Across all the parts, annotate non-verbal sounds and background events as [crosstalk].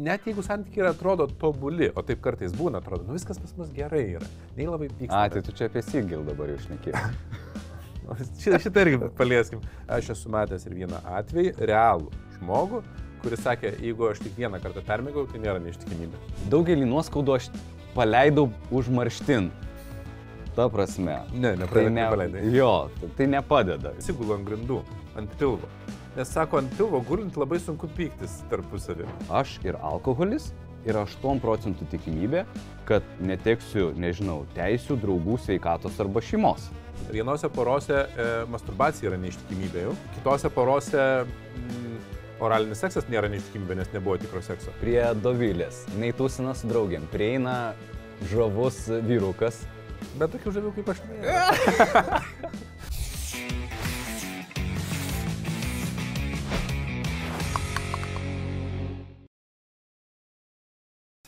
Net jeigu santykiai atrodo tobuli, o taip kartais būna, atrodo, nu viskas pas mus gerai yra. Nei labai pyksta. A, tai tu čia apie Sigil dabar jau šneki. [laughs] Šitą, šitą irgi palieskim. Aš esu matęs ir vieną atvejį, realų žmogų, kuris sakė, jeigu aš tik vieną kartą permėgau, tai nėra neištikimybė. Daugelį nuoskaudų aš paleidau užmarštin. Ta prasme. Ne, Tai nepradėjau. ne, nepaleidai. jo, tai nepadeda. Sigulu ant grindų, ant pilvo. Nes sako, ant pilvo gulint labai sunku pyktis tarpusavį. Aš ir alkoholis yra 8 procentų tikimybė, kad neteksiu, nežinau, teisių, draugų, sveikatos arba šeimos. Vienose porose e, masturbacija yra neištikimybė jau, kitose porose mm, oralinis seksas nėra neištikimybė, nes nebuvo tikro sekso. Prie Dovilės, neįtūsina su draugiam, prieina žavus vyrukas. Bet tokių žavių kaip aš [laughs] [laughs] nėra.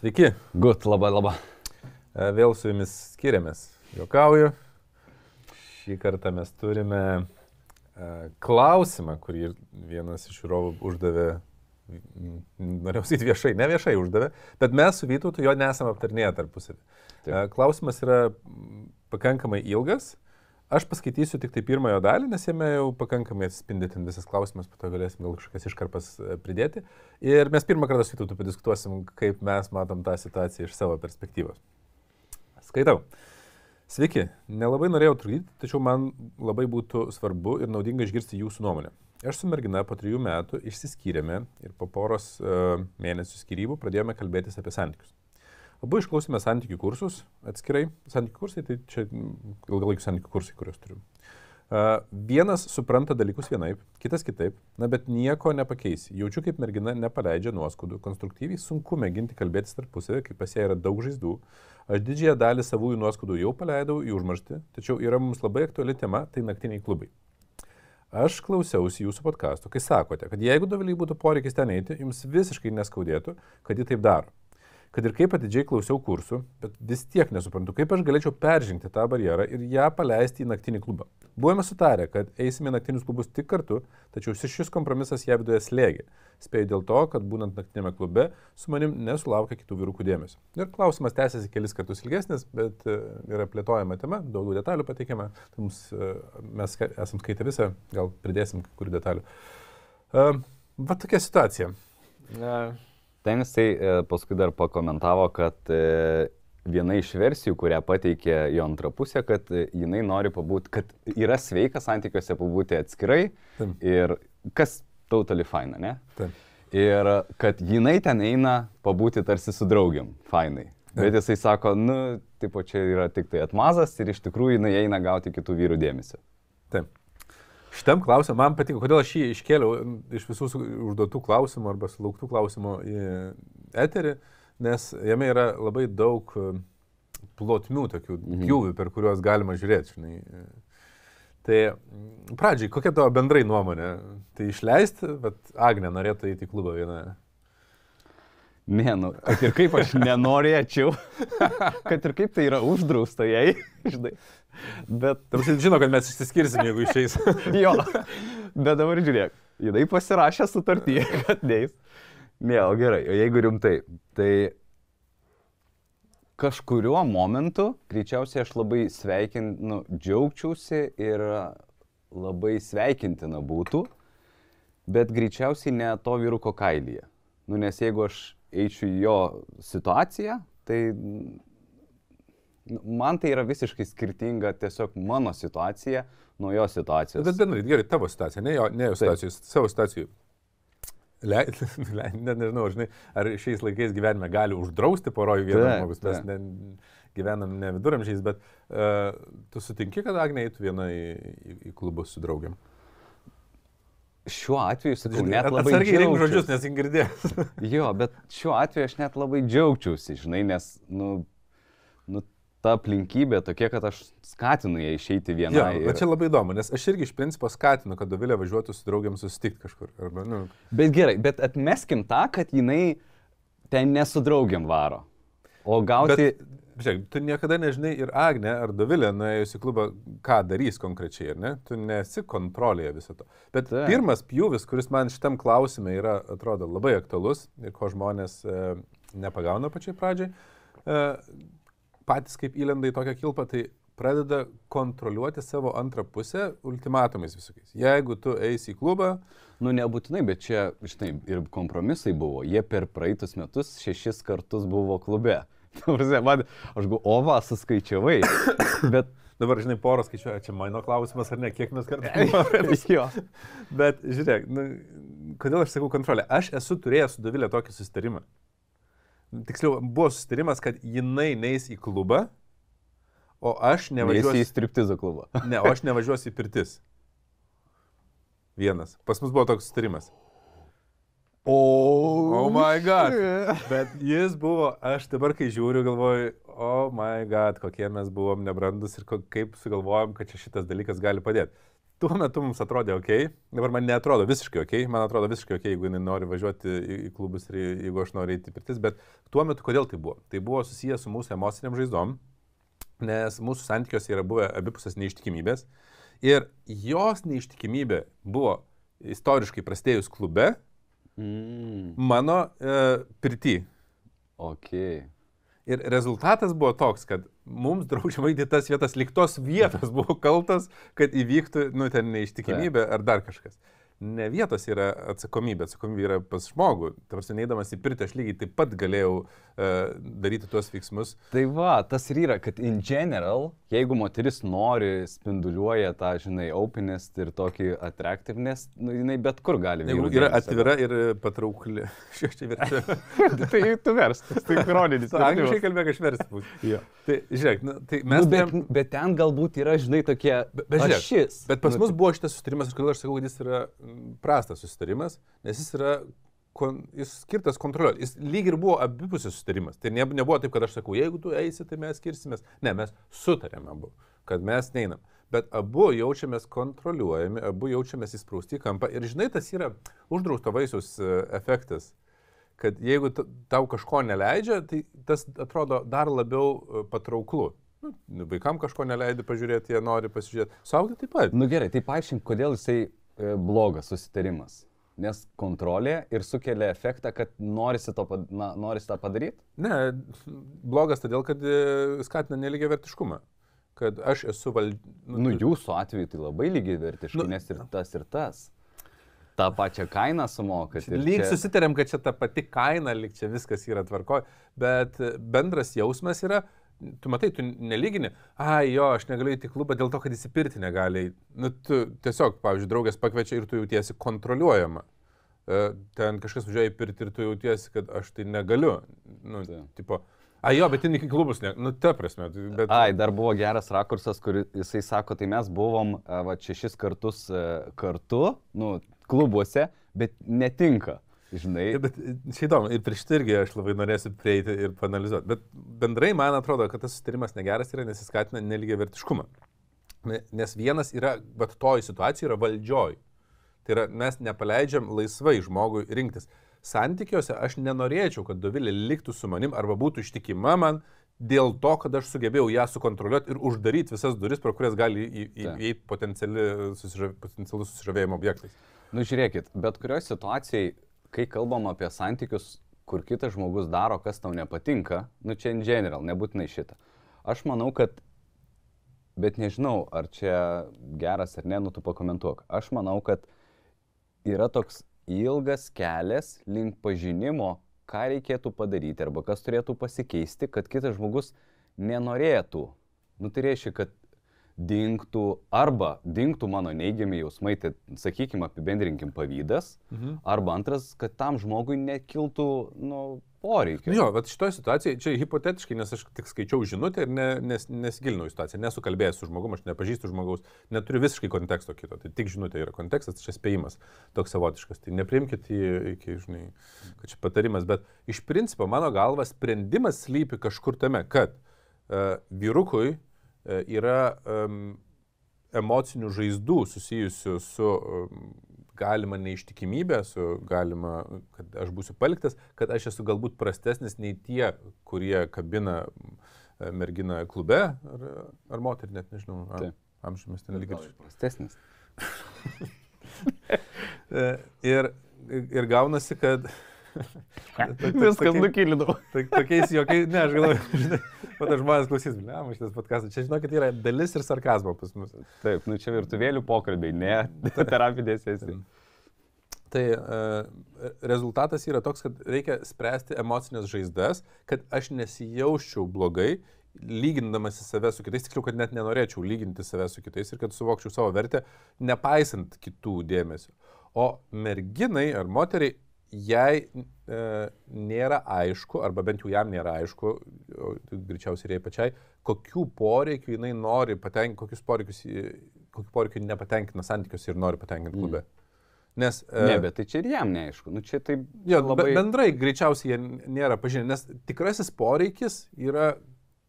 Sveiki, Gut, labai labai. E, vėl su jumis skiriamės. Jokauju. Šį kartą mes turime e, klausimą, kurį vienas iš žiūrovų uždavė, norėjau sakyti viešai, ne viešai uždavė, bet mes su Vytautu jo nesame aptarnėję tarpusavį. E, Klausimas yra pakankamai ilgas. Aš paskaitysiu tik tai pirmąjo dalį, nes jame jau pakankamai atspindi ten visas klausimas, po to galėsim gal kažkokias iškarpas e, pridėti. Ir mes pirmą kartą su Vytautu padiskutuosim, kaip mes matom tą situaciją iš savo perspektyvos. Skaitau. Sveiki, nelabai norėjau trukdyti, tačiau man labai būtų svarbu ir naudinga išgirsti jūsų nuomonę. Aš su mergina po trijų metų išsiskyrėme ir po poros uh, mėnesių skirybų pradėjome kalbėtis apie santykius. Abu išklausėme santykių kursus atskirai. Santykių kursai tai čia ilgalaikių santykių kursai, kuriuos turiu. Uh, vienas supranta dalykus vienaip, kitas kitaip, na bet nieko nepakeisi. Jaučiu, kaip mergina nepaleidžia nuoskaudų, konstruktyviai sunku mėginti kalbėtis tarpusavį, kai pas ją yra daug žaizdų. Aš didžiąją dalį savųjų nuoskaudų jau paleidau į užmarštį, tačiau yra mums labai aktuali tema - tai naktiniai klubai. Aš klausiausi jūsų podkastų, kai sakote, kad jeigu Doviliai būtų poreikis ten eiti, jums visiškai neskaudėtų, kad ji taip daro. Kad ir kaip atidžiai klausiau kursų, bet vis tiek nesuprantu, kaip aš galėčiau peržengti tą barjerą ir ją paleisti į naktinį klubą. Buvome sutarę, kad eisime į naktinius klubus tik kartu, tačiau šis kompromisas ją viduje slėgė. Spėjau dėl to, kad būnant naktinėme klube su manim nesulaukia kitų vyrukų dėmesio. Ir klausimas tęsiasi kelis kartus ilgesnis, bet e, yra plėtojama tema, daugiau detalių pateikiama. Tai mums, e, mes esam skaitę visą, gal pridėsim kai kurių detalių. Uh, va tokia situacija. Uh, Ten jisai e, paskui dar pakomentavo, kad e, viena iš versijų, kurią pateikė jo antra pusė, kad e, jinai nori pabūti, kad yra sveika santykiuose pabūti atskirai Taip. ir kas totally fine, ne? taip. Ir kad jinai ten eina pabūti tarsi su draugiam, fainai. Bet jisai sako, nu, tipo, čia yra tik tai atmazas ir iš tikrųjų jinai eina gauti kitų vyrų dėmesio. Taip. Šitam klausimui man patiko, kodėl aš jį iškėliau iš visų užduotų klausimų arba sulauktų klausimų į eterį, nes jame yra labai daug e, plotmių, tokių Mhm. pjūvių, per kuriuos galima žiūrėti. Žinai. Tai mm, pradžiai, kokia tavo bendrai nuomonė? Tai išleisti, bet Agne norėtų įti klubą vieną. Ne, nu, kad ir kaip aš [laughs] nenorėčiau, kad ir kaip tai yra uždrausta jai, žinai. Bet, Tarsi žino, kad mes išsiskirsim, jeigu išeis. [laughs] jo, bet dabar žiūrėk, jinai pasirašė sutartį, kad neis. Ne, o gerai, o jeigu rimtai, tai kažkuriuo momentu, greičiausiai aš labai sveikint, nu, džiaugčiausi ir labai sveikintina būtų, bet greičiausiai ne to vyruko kailyje. Nu, nes jeigu aš eičiau į jo situaciją, tai man tai yra visiškai skirtinga tiesiog mano situacija nuo jo situacijos. Bet bendrai, gerai, tavo situacija, ne jo, ne jo situacijos, savo situacijų. Le, [laughs] le, net nežinau, žinai, ar šiais laikais gyvenime gali uždrausti porojų vieną Taip, žmogus, mes ne, gyvenam ne viduramžiais, bet uh, tu sutinki, kad Agnė eitų vieną į, į, į klubus su draugiam. Šiuo atveju, sakau, net labai Atsargiai rink žodžius, nes ingirdėjęs. [laughs] Jo, bet šiuo atveju aš net labai džiaugčiausi, žinai, nes, nu, nu ta aplinkybė tokia, kad aš skatinu ją išeiti vieną. Ja, bet čia labai įdomu, nes aš irgi iš principo skatinu, kad Dovilė važiuotų su draugiam susitikti kažkur. Arba, nu, Bet gerai, bet atmeskim tą, kad jinai ten nesu draugiam varo. O gauti... bet žiūrėk, tu niekada nežinai ir Agne ar Dovilė nuėjus į klubą, ką darys konkrečiai, ar ne? Tu nesi kontrolėje viso to. Bet Taip. pirmas pjūvis, kuris man šitam klausime yra, atrodo, labai aktualus ir ko žmonės e, nepagauna pačiai pradžiai, e, patys kaip įlenda į tokią kilpą, tai pradeda kontroliuoti savo antrą pusę ultimatumais visokiais. Jeigu tu eisi į klubą, Nu, nebūtinai, bet čia, žinai, ir kompromisai buvo. Jie per praeitus metus šešis kartus buvo klube. [laughs] Man, aš gu, o va, suskaičiavai. [coughs] Bet... dabar, žinai, poros skaičiuoja, čia mano klausimas ar ne, kiek mes kartais. [laughs] jo. Bet žiūrėk, nu, kodėl aš sakau kontrolę? Aš esu turėjęs su Davilė tokį susitarimą. Tiksliau, buvo susitarimas, kad jinai neis į klubą, o aš Važiuosi į nevažiuosiu, striptizo klubą. [laughs] ne, o aš nevažiuosiu į pirtis. Vienas. Pas mus buvo toks susitarimas. O Oh my god. Bet jis buvo, aš dabar kai žiūriu, galvoju, oh my god, kokie mes buvom nebrandus ir kaip sugalvojom, kad čia šitas dalykas gali padėti. Tuo metu mums atrodė ok, dabar man netrodo visiškai ok, man atrodo visiškai ok, jeigu jinai nori važiuoti į, į klubus ir jeigu aš noriu eiti į pirtis, bet tuo metu kodėl tai buvo? Tai buvo susijęs su mūsų emociniam žaizdom, nes mūsų santykiuose yra buvę abipusės neištikimybės ir jos neištikimybė buvo istoriškai prastėjus klube, Mm, mano e, pirti. ok. Ir rezultatas buvo toks, kad mums draudžiama į tas vietas, liktos vietos [laughs] buvo kaltas, kad įvyktų, nu, ten neištikimybė ar dar kažkas. Ne vietos yra atsakomybė, atsakomybė yra pas žmogų. Tarsi neįdamas į pirtį, aš lygiai taip pat galėjau uh, daryti tuos veiksmus. Tai va, tas ir yra, kad in general, jeigu moteris nori, spinduliuoja tą, žinai, openness ir tokį attractiveness, nu, jinai bet kur gali Jeigu yra atvira ir patraukli. [laughs] Aš čia verčiu. [laughs] tai tu verstas, tai chroninis. Angliškai kalbėk, aš versti būsiu. Jo. Tai žiūrėk, nu, tai Nu, mes... bet, turėjom- bet ten galbūt yra, žinai, tokie... Bet, bet, žiūrėk, bet pas Nu, mus buvo šitas susitarimas, aš kodėl aš sakau, kad jis yra prastas susitarimas, nes jis yra kon, jis skirtas kontroliuoti. Jis lyg ir buvo abipusis susitarimas. Tai ne, nebuvo taip, kad aš sakau, jeigu tu eisi, tai mes skirsimės. Ne, mes sutarėme abu, kad mes neinam. Bet abu jaučiamės kontroliuojami, abu jaučiamės įsprausti kampą. Ir žinai, tas yra uždrausto vaisiaus e, efektas kad jeigu tau kažko neleidžia, tai tas atrodo dar labiau e, patrauklu. Nu, vaikam kažko neleidži pažiūrėti, jie nori pasižiūrėti. Suaugę taip pat. Nu gerai, tai paaiškink, kodėl jisai blogas susitarimas. Nes kontrolė ir sukelia efektą, kad norisi, to, na, norisi tą padaryti. Ne, blogas todėl, kad e, skatina neligia vertiškumą. Kad aš esu val... Nu, jūsų atveju tai labai lygiai vertiškai, Nu- nu, nes ir tas, ir tas. Ta pačia kaina sumokat. Lyg čia- susitarėm, kad čia ta pati kaina, lyg čia viskas yra tvarkoje, bet e, bendras jausmas yra, tu matai, tu nelygini, ai jo, aš negaliu į klubą dėl to, kad įsipirti negali. eit." Nu, tu tiesiog, pavyzdžiui, draugės pakviečia ir tu jautiesi kontroliuojama. E, Ten kažkas važiuoja į pirtį ir tu jautiesi, kad aš tai negaliu. Nu, Taip. tipo, ai jo, bet iki klubus, ne, nu, ta prasme. tai- Bet, Ai, dar buvo geras rakursas, kur jisai sako, tai mes buvom a, va, šešis kartus a, kartu, nu, klubuose, bet netinka. Žinai, Ir, bet čia įdomu, ir prieš tai irgi aš labai norėsiu prieiti ir panalizuoti. Bet bendrai man atrodo, kad tas sustarimas negeras yra, nes jis skatina nelygiai vertiškumą. Ne- Nes vienas yra, bet toj situacijoje yra valdžioj. Tai yra, mes nepaleidžiam laisvai žmogui rinktis. Santykiuose aš nenorėčiau, kad Dovilė liktų su manim arba būtų ištikima man dėl to, kad aš sugebėjau ją sukontroliuoti ir uždaryti visas duris, pro kurias gali įeiti potencialus susižavėjimo objektais. nu žiūrėkit, bet kurioje situacijoje, kai kalbam apie santykius, kur kitas žmogus daro, kas tau nepatinka, nu čia in general, nebūtinai šitą. Aš manau, kad, bet nežinau, ar čia geras ar ne, nu tu pakomentuok. Aš manau, kad yra toks ilgas kelias link pažinimo, ką reikėtų padaryti arba kas turėtų pasikeisti, kad kitas žmogus nenorėtų. Nu tai reiškia, kad dinktų arba dinktų mano neigiami jausmai, tai sakykime, apibendrinkim pavydas, Mhm. arba antras, kad tam žmogui nekiltų, nu, poreikio. Nu Jo, bet šitoje situacijoje, čia hipotetiškai, nes aš tik skaičiau žinutę ir ne, nes, nesigilinau į situaciją, nesu kalbėjęs su žmogumu, aš nepažįstu žmogaus, neturiu visiškai konteksto kito, tai tik žinutė yra kontekstas, čia spėjimas toks savotiškas, tai neprimkite jį iki, žinai, kad čia patarimas, bet iš principo mano galva sprendimas slypi kažkur tame, kad uh, vyrukui uh, yra um, emocinių žaizdų susijusių su um, galima neištikimybė, su galima, kad aš būsiu paliktas, kad aš esu galbūt prastesnis nei tie, kurie kabina e, merginą klube, ar, ar moterį, net nežinau. Ar, Taip. amžiamis ten lygiai. Prastesnis. [laughs] E, Ir, ir gaunasi, kad... Viskas nukilinau. Tak, tokiais jokiais, ne, aš galvoju, [laughs] žinai, o tas žmonės klausys, ne, man šitas podcastas, čia žinokit, yra dalis ir sarkazmo pas mus. Taip, nu čia virtuvėlių pokalbiai, ne [laughs] terapinė sesija. Tai e, rezultatas yra toks, kad reikia spręsti emocinės žaizdas, kad aš nesijausčiau blogai, lygindamas save su kitais, tiksliau, kad net nenorėčiau lyginti save su kitais ir kad suvokčiau savo vertę, nepaisant kitų dėmesio. O merginai ar moteriai, jai e, nėra aišku, arba bent jau jam nėra aišku, greičiausiai ir jai pačiai, kokių poreikių jinai nori patenkinti, kokius poreikius, ji- kokių poreikių nepatenkina santykiuose ir nori patenkinti klube. Nes, e, Ne, bet tai čia ir jam neaišku. Nu čia taip Jo, labai... bendrai greičiausiai jie nėra pažinę, nes tikrasis poreikis yra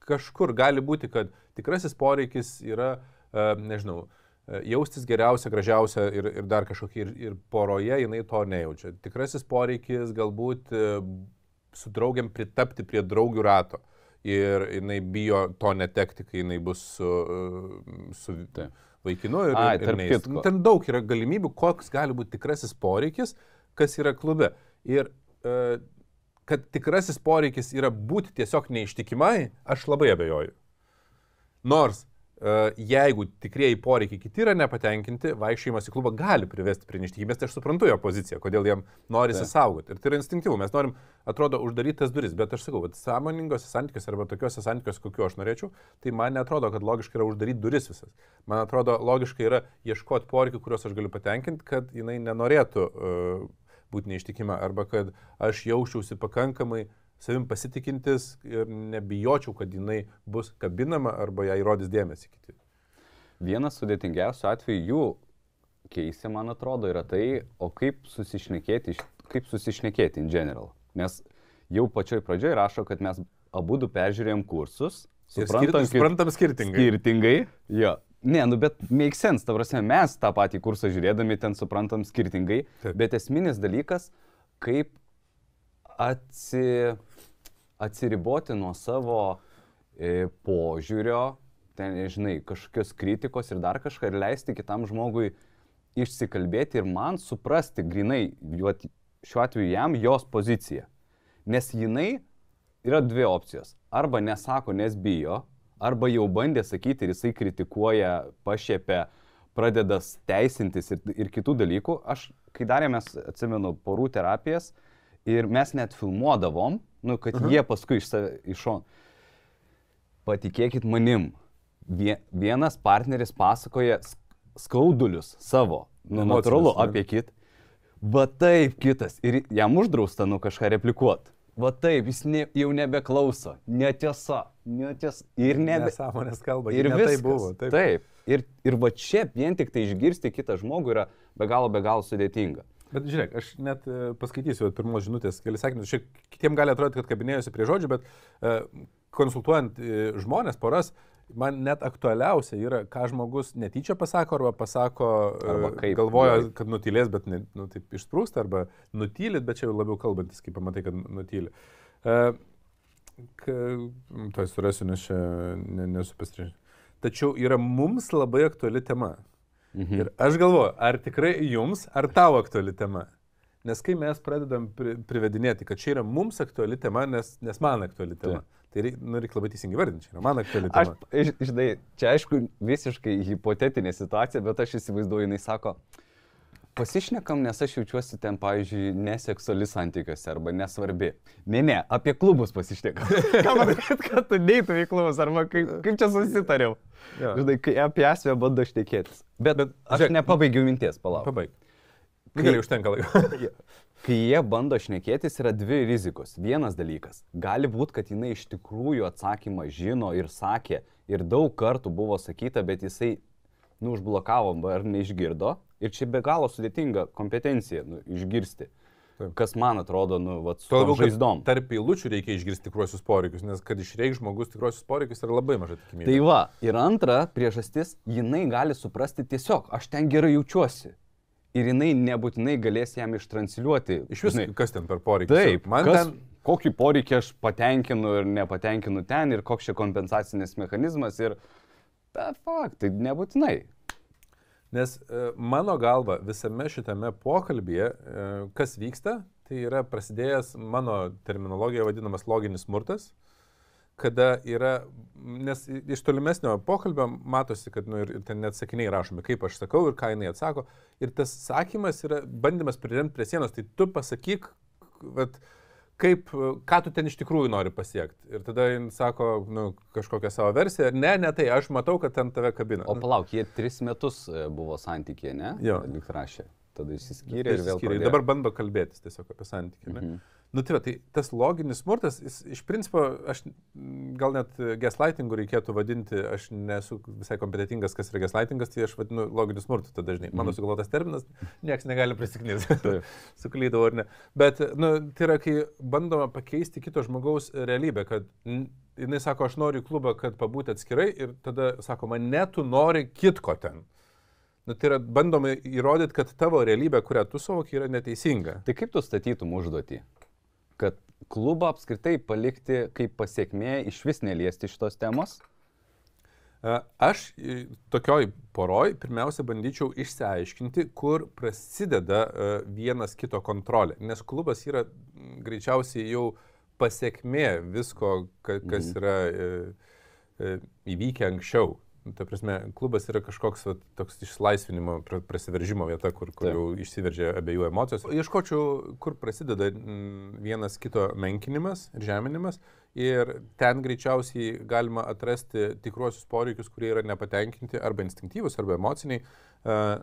kažkur, gali būti, kad tikrasis poreikis yra, e, nežinau, e, jaustis geriausia, gražiausia ir, ir dar kažkokia, ir, ir poroje jinai to nejaučia. Tikrasis poreikis galbūt e, su draugiam pritapti prie draugių rato. Ir jinai bijo to netekti, kai jinai bus su, e, su Taip. vaikinu ir, Ai, ir neis. Ten daug yra galimybių, koks gali būti tikrasis poreikis, kas yra klube. Ir e, kad tikrasis poreikis yra būti tiesiog neištikimai, aš labai abejoju. Nors e, jeigu tikrieji poreikiai kiti yra nepatenkinti, vaikščiojimas į klubą gali privesti prie neištikimės, tai aš suprantu jo poziciją, kodėl jam norisi Taip. saugoti. Ir tai yra instinktyvu, mes norim, atrodo, uždaryti tas duris, bet aš sakau, kad sąmoningose santykiuose arba tokiuose santykiuose, kokiu aš norėčiau, tai man netrodo, kad logiškai yra uždaryti duris visas. Man atrodo, logiškai yra ieškoti poreikių, kuriuos aš galiu patenkinti, kad jinai nenorėtų uh, būti neištikima arba kad aš jausčiausi pakankamai savim pasitikintis ir nebijočiau, kad jinai bus kabinama arba ją įrodys dėmesį kiti. Vienas sudėtingiausių atvejų jų keisi, man atrodo, yra tai, o kaip susišnekėti, iš- kaip susišnekėti in general. Nes jau pačioj pradžioj rašo, kad mes abu du peržiūrėjom kursus, suprantam, suprantam skirtingai. skirtingai. Jo. Ne, nu bet make sense, ta prasme, mes tą patį kursą žiūrėdami ten suprantam skirtingai, Taip. bet esminis dalykas, kaip atsi, atsiriboti nuo savo e, požiūrio, ten, žinai, kažkokios kritikos ir dar kažką ir leisti kitam žmogui išsikalbėti ir man suprasti grinai, šiuo atveju jam, jos poziciją. Nes jinai yra dvi opcijos. Arba nesako, nes bijo, arba jau bandė sakyti ir jisai kritikuoja, pašiepia, pradeda teisintis ir, ir kitų dalykų. Aš, kai darėmės, atsimenu, porų terapijas ir mes net filmuodavom, nu, kad -huh. jie paskui iš, save- iš šono. Patikėkit manim, vie- vienas partneris pasakoja sk- skaudulius savo, nu, Emocinius, natūralu, ne? apie kitą. Va taip, kitas. Ir jam uždrausta, nu, kažką replikuot. Va taip, jis ne, jau nebeklauso. Netiesa. Netiesa. Ir nebe... Nesąmonės kalba. Ir ne viskas. tai buvo. Taip. taip. Ir, ir va čia vien tik tai išgirsti kitą žmogų yra be galo, be galo sudėtinga. Bet žiūrėk, aš net e, paskaitysiu pirmos žinutės, kelias sakinius. Šiek kitiems gali atrodyti, kad kabinėjusi prie žodžių, bet e, konsultuojant e, žmonės, poras, man net aktualiausia yra, ką žmogus netyčia pasako arba pasako, e, Arba kaip. galvoja, Jo. kad nutylės, bet ne, nu, taip išsprūsta, arba nutylit, bet čia jau labiau kalbantis, kai pamatai, kad nutyli. E, Tuoj surasiu, nes čia ne, nesu pasirinkęs. Tačiau yra mums labai aktuali tema. Mhm. Ir aš galvoju, ar tikrai jums, ar tau aktuali tema. Nes kai mes pradedam pri, privedinėti, kad čia yra mums aktuali tema, nes, nes man aktuali tema. Taip. Tai reikia, nu, reikia labai teisingai vardinti, čia yra man aktuali Aš, tema. iš- žinai, čia aišku visiškai hipotetinė situacija, bet aš įsivaizduoju, jinai sako, pasišnekam, nes aš jaučiuosi ten, pavyzdžiui, neseksuali santykiuose arba nesvarbi. Ne, ne, apie klubus pasišnekam. [laughs] Ką man, kad, tu neitum į klubus, arba kaip, kaip čia susitariau. Jo. Žinai, kai apie esmę bando šnekėtis. Bet, bet aš žiūrėk, nepabaigiau minties, palauk. Pabaig. Gerai, užtenka laiko. [laughs] Kai jie bando šnekėtis, yra dvi rizikos. Vienas dalykas. Gali būti, kad jinai iš tikrųjų atsakymą žino ir sakė, ir daug kartų buvo sakyta, bet jisai, nu, užblokavo ar neišgirdo. Ir čia be galo sudėtinga kompetencija, nu, išgirsti. Taip. Kas man atrodo, nu, va, su labiau, žaizdom. tarp eilučių reikia išgirsti tikruosius poreikius, nes kad išreikš žmogus tikruosius poreikius yra labai maža tikimybė. Tai va, ir antra priežastis, jinai gali suprasti tiesiog, aš ten gerai jaučiuosi. Ir jinai nebūtinai galės jam ištransliuoti. Iš vis, žinai, kas ten per poreikis? Taip, man kas- ten kokį poreikį aš patenkinu ir nepatenkinu ten ir koks čia kompensacinis mechanizmas ir... Bet fakt, tai nebūtinai. Nes e, mano galva visame šitame pokalbėje, e, kas vyksta, tai yra prasidėjęs mano terminologija vadinamas loginis smurtas, kada yra, nes iš tolimesnio pokalbio matosi, kad nu, ir ten net sakiniai rašomi, kaip aš sakau ir ką jinai atsako. Ir tas sakymas yra bandymas priremti prie sienos, tai tu pasakyk, vat, kaip, ką tu ten iš tikrųjų nori pasiekti. Ir tada jin sako, nu, kažkokią savo versiją. Ne, ne tai, aš matau, kad ten tave kabina. O palauk, jie tris metus e, buvo santykė, ne? Jo. Lik rašė. Tada išsiskyrė ir vėl. Pradėjo. Dabar bando kalbėtis tiesiog apie santykį. Mhm. Nu tai, va, tai tas loginis smurtas, jis, iš principo, aš gal net gaslightingu reikėtų vadinti, aš nesu visai kompetitingas, kas yra gaslightingas, tai aš vadinu loginiu smurtu, tada dažnai. Mano mm. sugalvotas terminas, niekas negali prisiknyti. [laughs] Suklydau ar ne. Bet, nu, tai yra, kai bandoma pakeisti kito žmogaus realybę, kad jinai sako, aš noriu klubą, kad pabūti atskirai ir tada sako, man net tu nori kitko ten. Nu, tai yra bandoma įrodyti, kad tavo realybė, kurią tu suvoki, yra neteisinga. Tai kaip tu statytum užduotį? Kad klubą apskritai palikti kaip pasiekmė iš vis neliesti šitos temos? Aš tokioj poroj pirmiausia bandyčiau išsiaiškinti, kur prasideda vienas kito kontrolė, nes klubas yra greičiausiai jau pasiekmė visko, kas mhm. yra įvykę anksčiau. Nu, ta prasme, klubas yra kažkoks va, toks išlaisvinimo, prasiveržimo vieta, kur, kur jau išsiveržia abiejų emocijos. Ieškočiau, kur prasideda vienas kito menkinimas ir žeminimas. Ir ten greičiausiai galima atrasti tikruosius poreikius, kurie yra nepatenkinti arba instinktyvus, arba emociniai uh,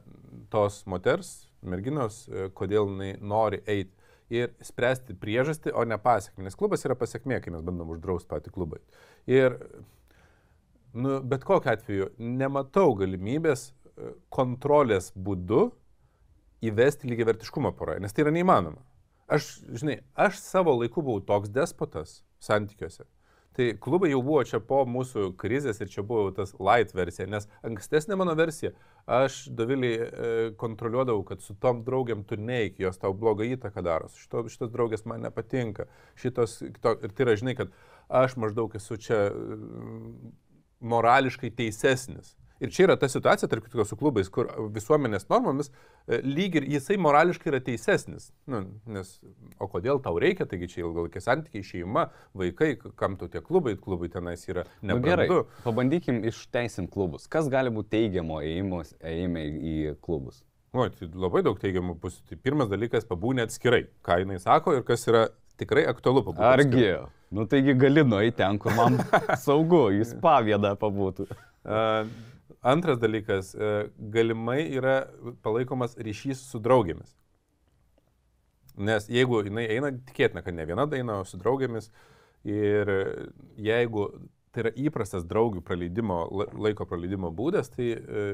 tos moters, merginos, uh, kodėl jinai nori eiti ir spręsti priežastį, o ne pasiekmę. Nes klubas yra pasiekmė, kai mes bandom uždrausti patį klubą. Ir nu, bet kokiu atveju nematau galimybės e, kontrolės būdu įvesti lygiavertiškumą poroje, nes tai yra neįmanoma. Aš, žinai, aš savo laiku buvau toks despotas santykiuose. Tai klubai jau buvo čia po mūsų krizės ir čia buvo tas light versija, nes ankstesnė mano versija, aš Dovilį e, kontroliuodavau, kad su tom draugiam tu neik, jos tau blogą įtaką daro, šito, šitos draugės man nepatinka, šitos, kito, ir tai yra, žinai, kad aš maždaug esu čia morališkai teisesnis. Ir čia yra ta situacija, tarp kitų su klubais, kur visuomenės normomis e, lyg ir jisai morališkai yra teisesnis. Nu, nes, o kodėl tau reikia, taigi čia ilgalaikė santykiai, šeima, vaikai, kam tu tie klubai, klubai tenais yra nebrandu. Nu, gerai, pabandykim išteisim klubus. Kas gali būti teigiamo ėjime į klubus? O, tai labai daug teigiamų pusių. Tai pirmas dalykas, pabūnė atskirai, ką jinai sako ir kas yra tikrai aktualu pabūti. Argi? Atskirai. Nu taigi gali nueiti ten, kur man [laughs] saugu, jis pavėdą pabūtų. Uh, antras dalykas, uh, galimai yra palaikomas ryšys su draugėmis. Nes jeigu jinai eina, tikėtina, kad ne viena daina, o su draugėmis. Ir jeigu tai yra įprastas draugių praleidimo, laiko praleidimo būdas, tai e,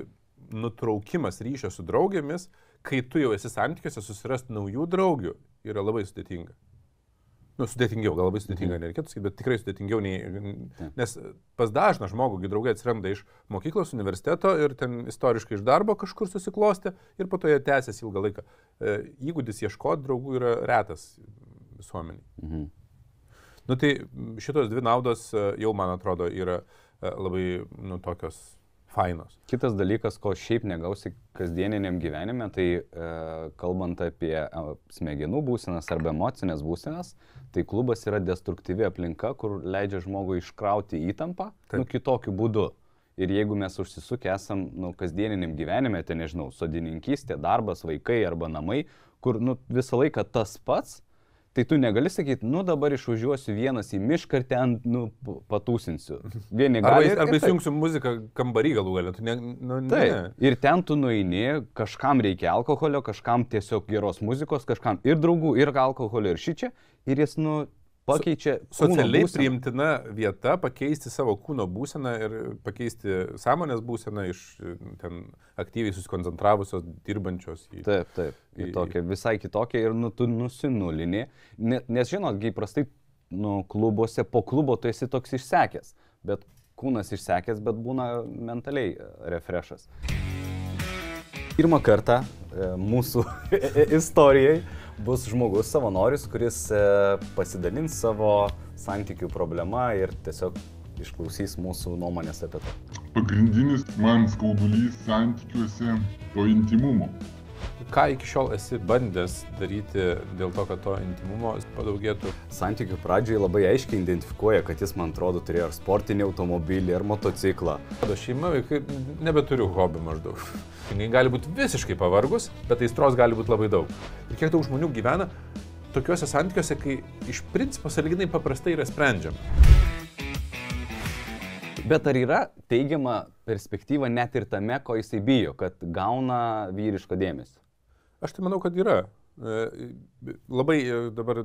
nutraukimas ryšio su draugėmis, kai tu jau esi santykiuose, susirasti naujų draugių yra labai sudėtinga. Nu, sudėtingiau, gal labai sudėtinga, mhm. nereikėtų sakyti, bet tikrai sudėtingiau nei... Nes pas dažną žmogų draugai atsiranda iš mokyklos, universiteto ir ten istoriškai iš darbo kažkur susiklosti ir po to jie tęsiasi ilgą laiką. E, įgūdis ieškoti draugų yra retas visuomeniai. Mhm. Nu tai šitos dvi naudos e, jau, man atrodo, yra e, labai, nu, tokios fainos. Kitas dalykas, ko šiaip negausi kasdieniniam gyvenime, tai e, kalbant apie e, smegenų būsenas arba emocinės būsenas, tai klubas yra destruktyvi aplinka, kur leidžia žmogui iškrauti įtampą, Taip. nu, kitokiu būdu. Ir jeigu mes užsisukę esam, nu, kasdieniniam gyvenime, tai nežinau, sodininkystė, darbas, vaikai arba namai, kur, nu, visą laiką tas pats, Tai tu negali sakyti, nu dabar išvažiuosiu vienas į mišką ir ten, nu, patūsinsiu. Vieni gali. Arba, arba įsijungsiu muziką kambarį galų galę. Ne, nu, ne. Taip. Ir ten tu nueini, kažkam reikia alkoholio, kažkam tiesiog geros muzikos, kažkam ir draugų, ir alkoholio, ir šičia. Ir jis, nu, pakeičia socialiai būseną. priimtina vieta pakeisti savo kūno būseną ir pakeisti sąmonės būseną iš ten aktyviai susikoncentravusios, dirbančios į... Taip, taip, į, tokia, visai kitokia ir nu, tu nusinulinė, nes žinot, kai prastai nu, klubuose, po klubo tu esi toks išsekęs, bet kūnas išsekęs, bet būna mentaliai e, refreshas. Pirmą kartą e, mūsų [laughs] istorijai bus žmogus, savanoris, kuris e, pasidalins savo santykių problema ir tiesiog išklausys mūsų nuomonės apie tai. Pagrindinis man skaudulys santykiuose to intimumo. Ką iki šiol esi bandęs daryti dėl to, kad to intimumo padaugėtų? Santykių pradžioje labai aiškiai identifikuoja, kad jis, man atrodo, turėjo ar sportinį automobilį, ar motociklą. Mano šeima, vaikai, nebeturiu hobi maždaug. Jis gali būti visiškai pavargus, bet aistros gali būti labai daug. Ir kiek daug žmonių gyvena tokiuose santykiuose, kai iš principo saliginai paprastai yra sprendžiama. Bet ar yra teigiama perspektyva net ir tame, ko jisai bijo, kad gauna vyriško dėmesio? Aš tai manau, kad yra. E, labai e, dabar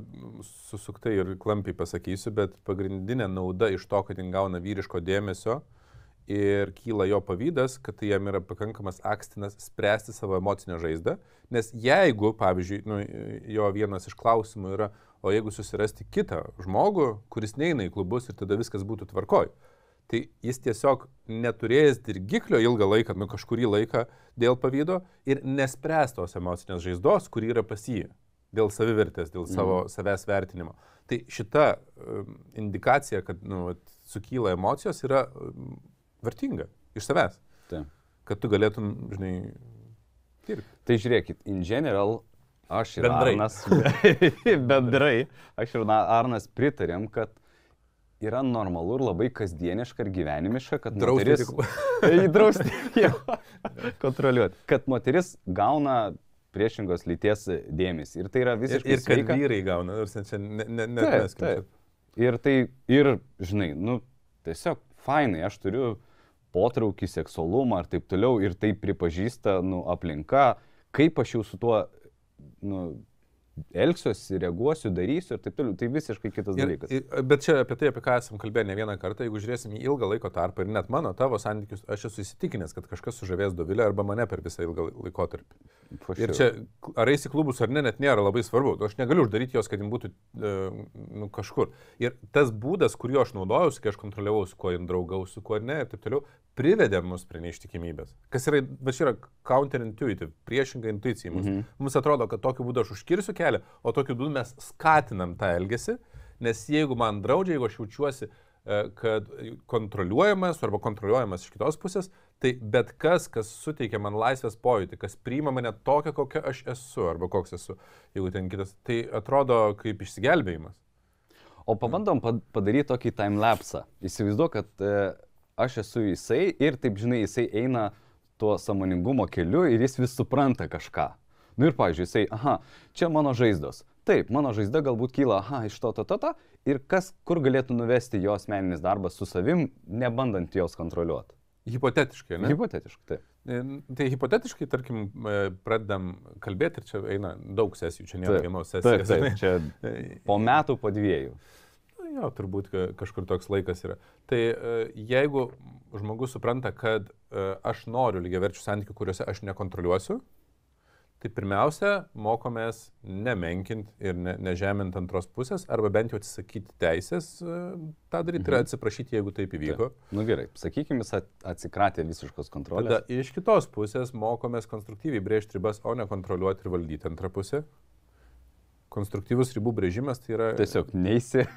susuktai ir klampiai pasakysiu, bet pagrindinė nauda iš to, kad jis gauna vyriško dėmesio ir kyla jo pavydas, kad tai jam yra pakankamas akstinas spręsti savo emocinę žaizdą. Nes jeigu, pavyzdžiui, nu, jo vienas iš klausimų yra, o jeigu susirasti kitą žmogų, kuris neina į klubus ir tada viskas būtų tvarkoj, tai jis tiesiog neturėjęs dirgiklio ilgą laiką, nu kažkurį laiką dėl pavydo ir nespręs tos emocinės žaizdos, kuri yra pas jį dėl savivertės, dėl savo mm. savęs vertinimo. Tai šita um, indikacija, kad nu, sukyla emocijos, yra um, vertinga iš savęs. Taip. Kad tu galėtum, žinai, dirbti. Tai žiūrėkit, in general, aš ir bendrai. Arnas, [laughs] bendrai, aš ir Arnas pritarėm, kad yra normalu ir labai kasdieniška ir gyvenimiška, kad moteris... Įdrausti. [laughs] [laughs] kontroliuoti. Kad moteris gauna priešingos lyties dėmesį. Ir tai yra visiškai... Ir, ir kad sveika. vyrai gauna, nors čia ne, ne, ne, taip, taip. Ir tai, ir, žinai, nu, tiesiog fainai, aš turiu potraukį, seksualumą ir taip toliau, ir tai pripažįsta, nu, aplinka, kaip aš jau su tuo, nu, elgsiuosi, reaguosiu, darysiu ir taip toliau. Tai visiškai kitas ir, dalykas. Ir, bet čia apie tai, apie ką esam kalbėję ne vieną kartą, jeigu žiūrėsim į ilgą laiko tarpą ir net mano, tavo santykius, aš esu įsitikinęs, kad kažkas sužavės Dovilę arba mane per visą ilgą laikotarpį. Ir čia, ar eisi klubus ar ne, net nėra labai svarbu. Aš negaliu uždaryti jos, kad jin būtų e, nu, kažkur. Ir tas būdas, kuriuo aš naudojausi, kai aš kontroliavau, su kuo jin draugausi, su kuo ne ir taip toliau, privedė mus prie neištikimybės. Kas yra, bet čia yra counterintuitive, priešinga intuicija. Mums, mm -hmm. mums atrodo, kad tokiu būdu aš užkirsiu kelią, o tokiu būdu mes skatinam tą elgesį, nes jeigu man draudžia, jeigu aš jaučiuosi, e, kad kontroliuojamas arba kontroliuojamas iš kitos pusės, tai bet kas, kas suteikia man laisvės pojūtį, kas priima mane tokią, kokia aš esu arba koks esu, jeigu ten kitas, tai atrodo kaip išsigelbėjimas. O pabandom padaryti tokį timelapsą. Įsivaizduoju, kad e, aš esu jisai ir taip žinai, jisai eina tuo samoningumo keliu ir jis vis supranta kažką. Nu ir, pavyzdžiui, jisai, aha, čia mano žaizdos. Taip, mano žaizda galbūt kyla, aha, iš to, to, to, to. Ir kas, kur galėtų nuvesti jo asmeninis darbas su savim, nebandant jos kontroliuoti. Hipotetiškai, ne? Hipotetiškai, taip. E, tai hipotetiškai, tarkim, e, pradedam kalbėti ir čia eina daug sesijų, čia nėra vienos sesijos. Taip, taip, čia po metų, po dviejų. Jo, turbūt kažkur toks laikas yra. Tai e, jeigu žmogus supranta, kad e, aš noriu lygiaverčių santykių, kuriuose aš nekontroliuosiu, tai pirmiausia, mokomės nemenkinti ir ne, nežeminti antros pusės, arba bent jau atsisakyti teisės e, tą daryti mhm. ir atsiprašyti, jeigu taip įvyko. Na nu, gerai, sakykime, jis atsikratė visiškos kontrolės. Tada iš kitos pusės mokomės konstruktyviai brėžti ribas, o ne kontroliuoti ir valdyti antrą pusę. Konstruktyvus ribų brėžimas tai yra... Tiesiog neįsi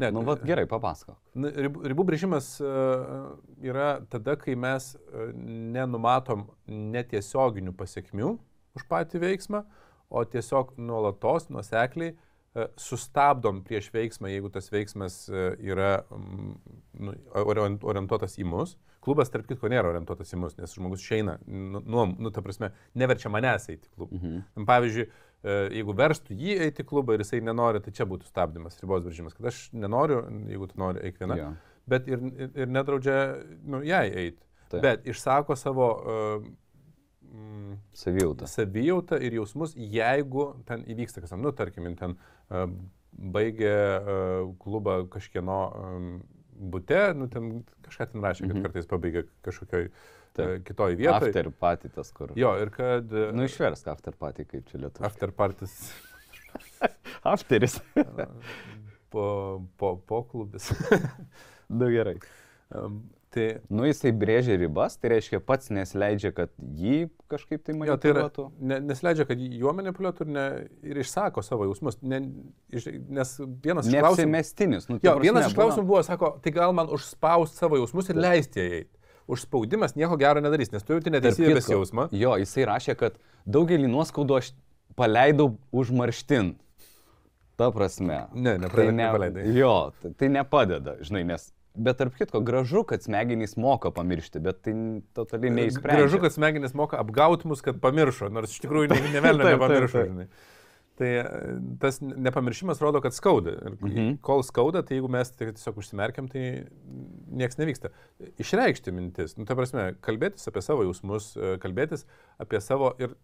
Ne, nu, vat, gerai, papasako. Ribų, brėžimas uh, yra tada, kai mes uh, nenumatom netiesioginių pasiekmių už patį veiksmą, o tiesiog nuolatos, nuosekliai uh, sustabdom prieš veiksmą, jeigu tas veiksmas yra um, nu, orientuotas į mus. Klubas, tarp kitko, nėra orientuotas į mus, nes žmogus išeina, nu, nu, ta prasme, neverčia manęs eiti į klubą. Mhm. Pavyzdžiui, E, jeigu verstų jį eiti į klubą ir jisai nenori, tai čia būtų stabdymas, ribos brėžimas, kad aš nenoriu, jeigu tu nori, eik viena. Ja. Bet ir, ir, nedraudžia nu, jai eiti. Taip. Bet išsako savo uh, mm, savijautą. savijautą ir jausmus, jeigu ten įvyksta kas, nu, tarkim, ten uh, baigė uh, klubą kažkieno um, bute, nu, ten kažką ten rašė, kad mhm. kartais pabaigė kažkokioj uh, Taip. kitoj vietoje. After party tas, kur. Jo, ir kad... Nu, išversk after party, kaip čia lietuvių. After parties. [laughs] Afteris. [laughs] po, po, po klubis. Na [laughs] nu, gerai. Tai Nu, jisai brėžia ribas, tai reiškia pats nesileidžia, kad jį kažkaip tai Jo, tai yra, manipuliuotų. ne, nesileidžia, kad juo manipuliuotų ir, ne, ir išsako savo jausmus. Ne, iš, nes vienas iš klausimų... Neapsimestinis. Nu, Jo, prasme, vienas iš klausimų buvo, sako, tai gal man užspausti savo jausmus ir leisti jai eiti. Užspaudimas nieko gero nedarys, nes tu jauti neteisybės jausmą. Jo, jisai rašė, kad daugelį nuoskaudų aš paleidau užmarštin. Ta prasme. Ne, Tai nepradė, ne, nepaleidai. jo, tai, tai nepadeda, žinai, nes. Bet tarp kitko, gražu, kad smegenys moka pamiršti, bet tai totaliai neįsprendžia. Gražu, kad smegenys moka apgauti mus, kad pamiršo, nors iš tikrųjų ne, ne velnio [laughs] Taip, taip, nepamiršo. taip. žinai. Tai e, tas nepamiršimas rodo, kad skauda. Ir Mhm. kol skauda, tai jeigu mes tiesiog užsimerkiam, tai niekas nevyksta. Išreikšti mintis, nu, ta prasme, kalbėtis apie savo jausmus, e, kalbėtis apie savo ir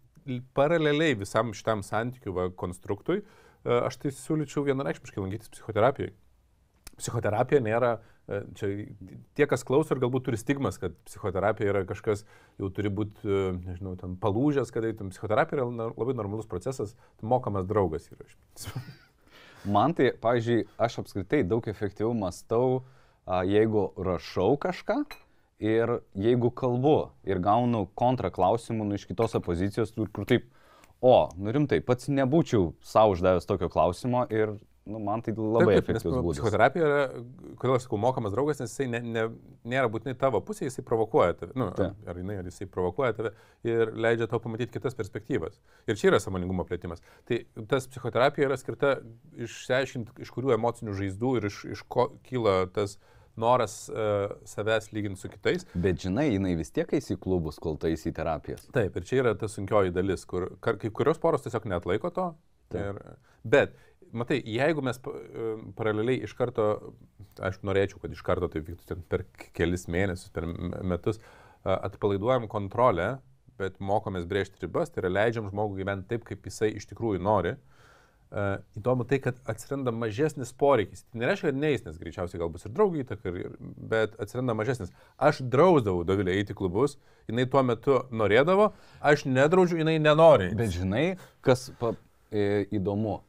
paraleliai visam šitam santykiu va, konstruktui, e, aš tai siūlyčiau vienareikšmiškai lankytis psichoterapijoje. Psichoterapija nėra, e, čia tie, kas klauso ir galbūt turi stigmas, kad psichoterapija yra kažkas, jau turi būti, nežinau, ten palūžęs, kad eitum. Psichoterapija yra labai normalus procesas, mokamas draugas yra. Man tai, pavyzdžiui, aš apskritai daug efektyviau mastau, a, jeigu rašau kažką ir jeigu kalbu ir gaunu kontraklausimų nu, iš kitos opozicijos, kur taip, o, nu rimtai, pats nebūčiau savo uždavęs tokio klausimo ir nu, man tai labai Taip, taip, efektyvus nu, būdas. Psichoterapija yra, kodėl aš sakau, mokamas draugas, nes jisai ne, ne, nėra būtinai tavo pusė, jisai provokuoja tave. Nu, Taip. ar jinai, ar jisai provokuoja tave ir leidžia tau pamatyti kitas perspektyvas. Ir čia yra samoningumo plėtimas. Tai tas psichoterapija yra skirta išsiaiškinti, iš kurių emocinių žaizdų ir iš, iš ko kyla tas noras uh, savęs lyginti su kitais. Bet žinai, jinai vis tiek eis į klubus, kol tai eis į terapijas. Taip, ir čia yra ta sunkioji dalis, kur kai kurios poros tiesiog netlaiko to. Taip. Ir, bet, matai, jeigu mes e, paraleliai iš karto, aišku, norėčiau, kad iš karto tai vyktų per kelis mėnesius, per metus, atpalaiduojam kontrolę, bet mokomės brėžti ribas, tai yra leidžiam žmogui gyventi taip, kaip jisai iš tikrųjų nori. Uh, įdomu tai, kad atsiranda mažesnis poreikis. Tai nereiškia, kad neįs, nes greičiausiai gal bus ir draugai įtaka, bet atsiranda mažesnis. Aš drausdavau Dovilę eiti į klubus, jinai tuo metu norėdavo, aš nedraudžiu, jinai nenori. Bet žinai, kas pa, e, įdomu,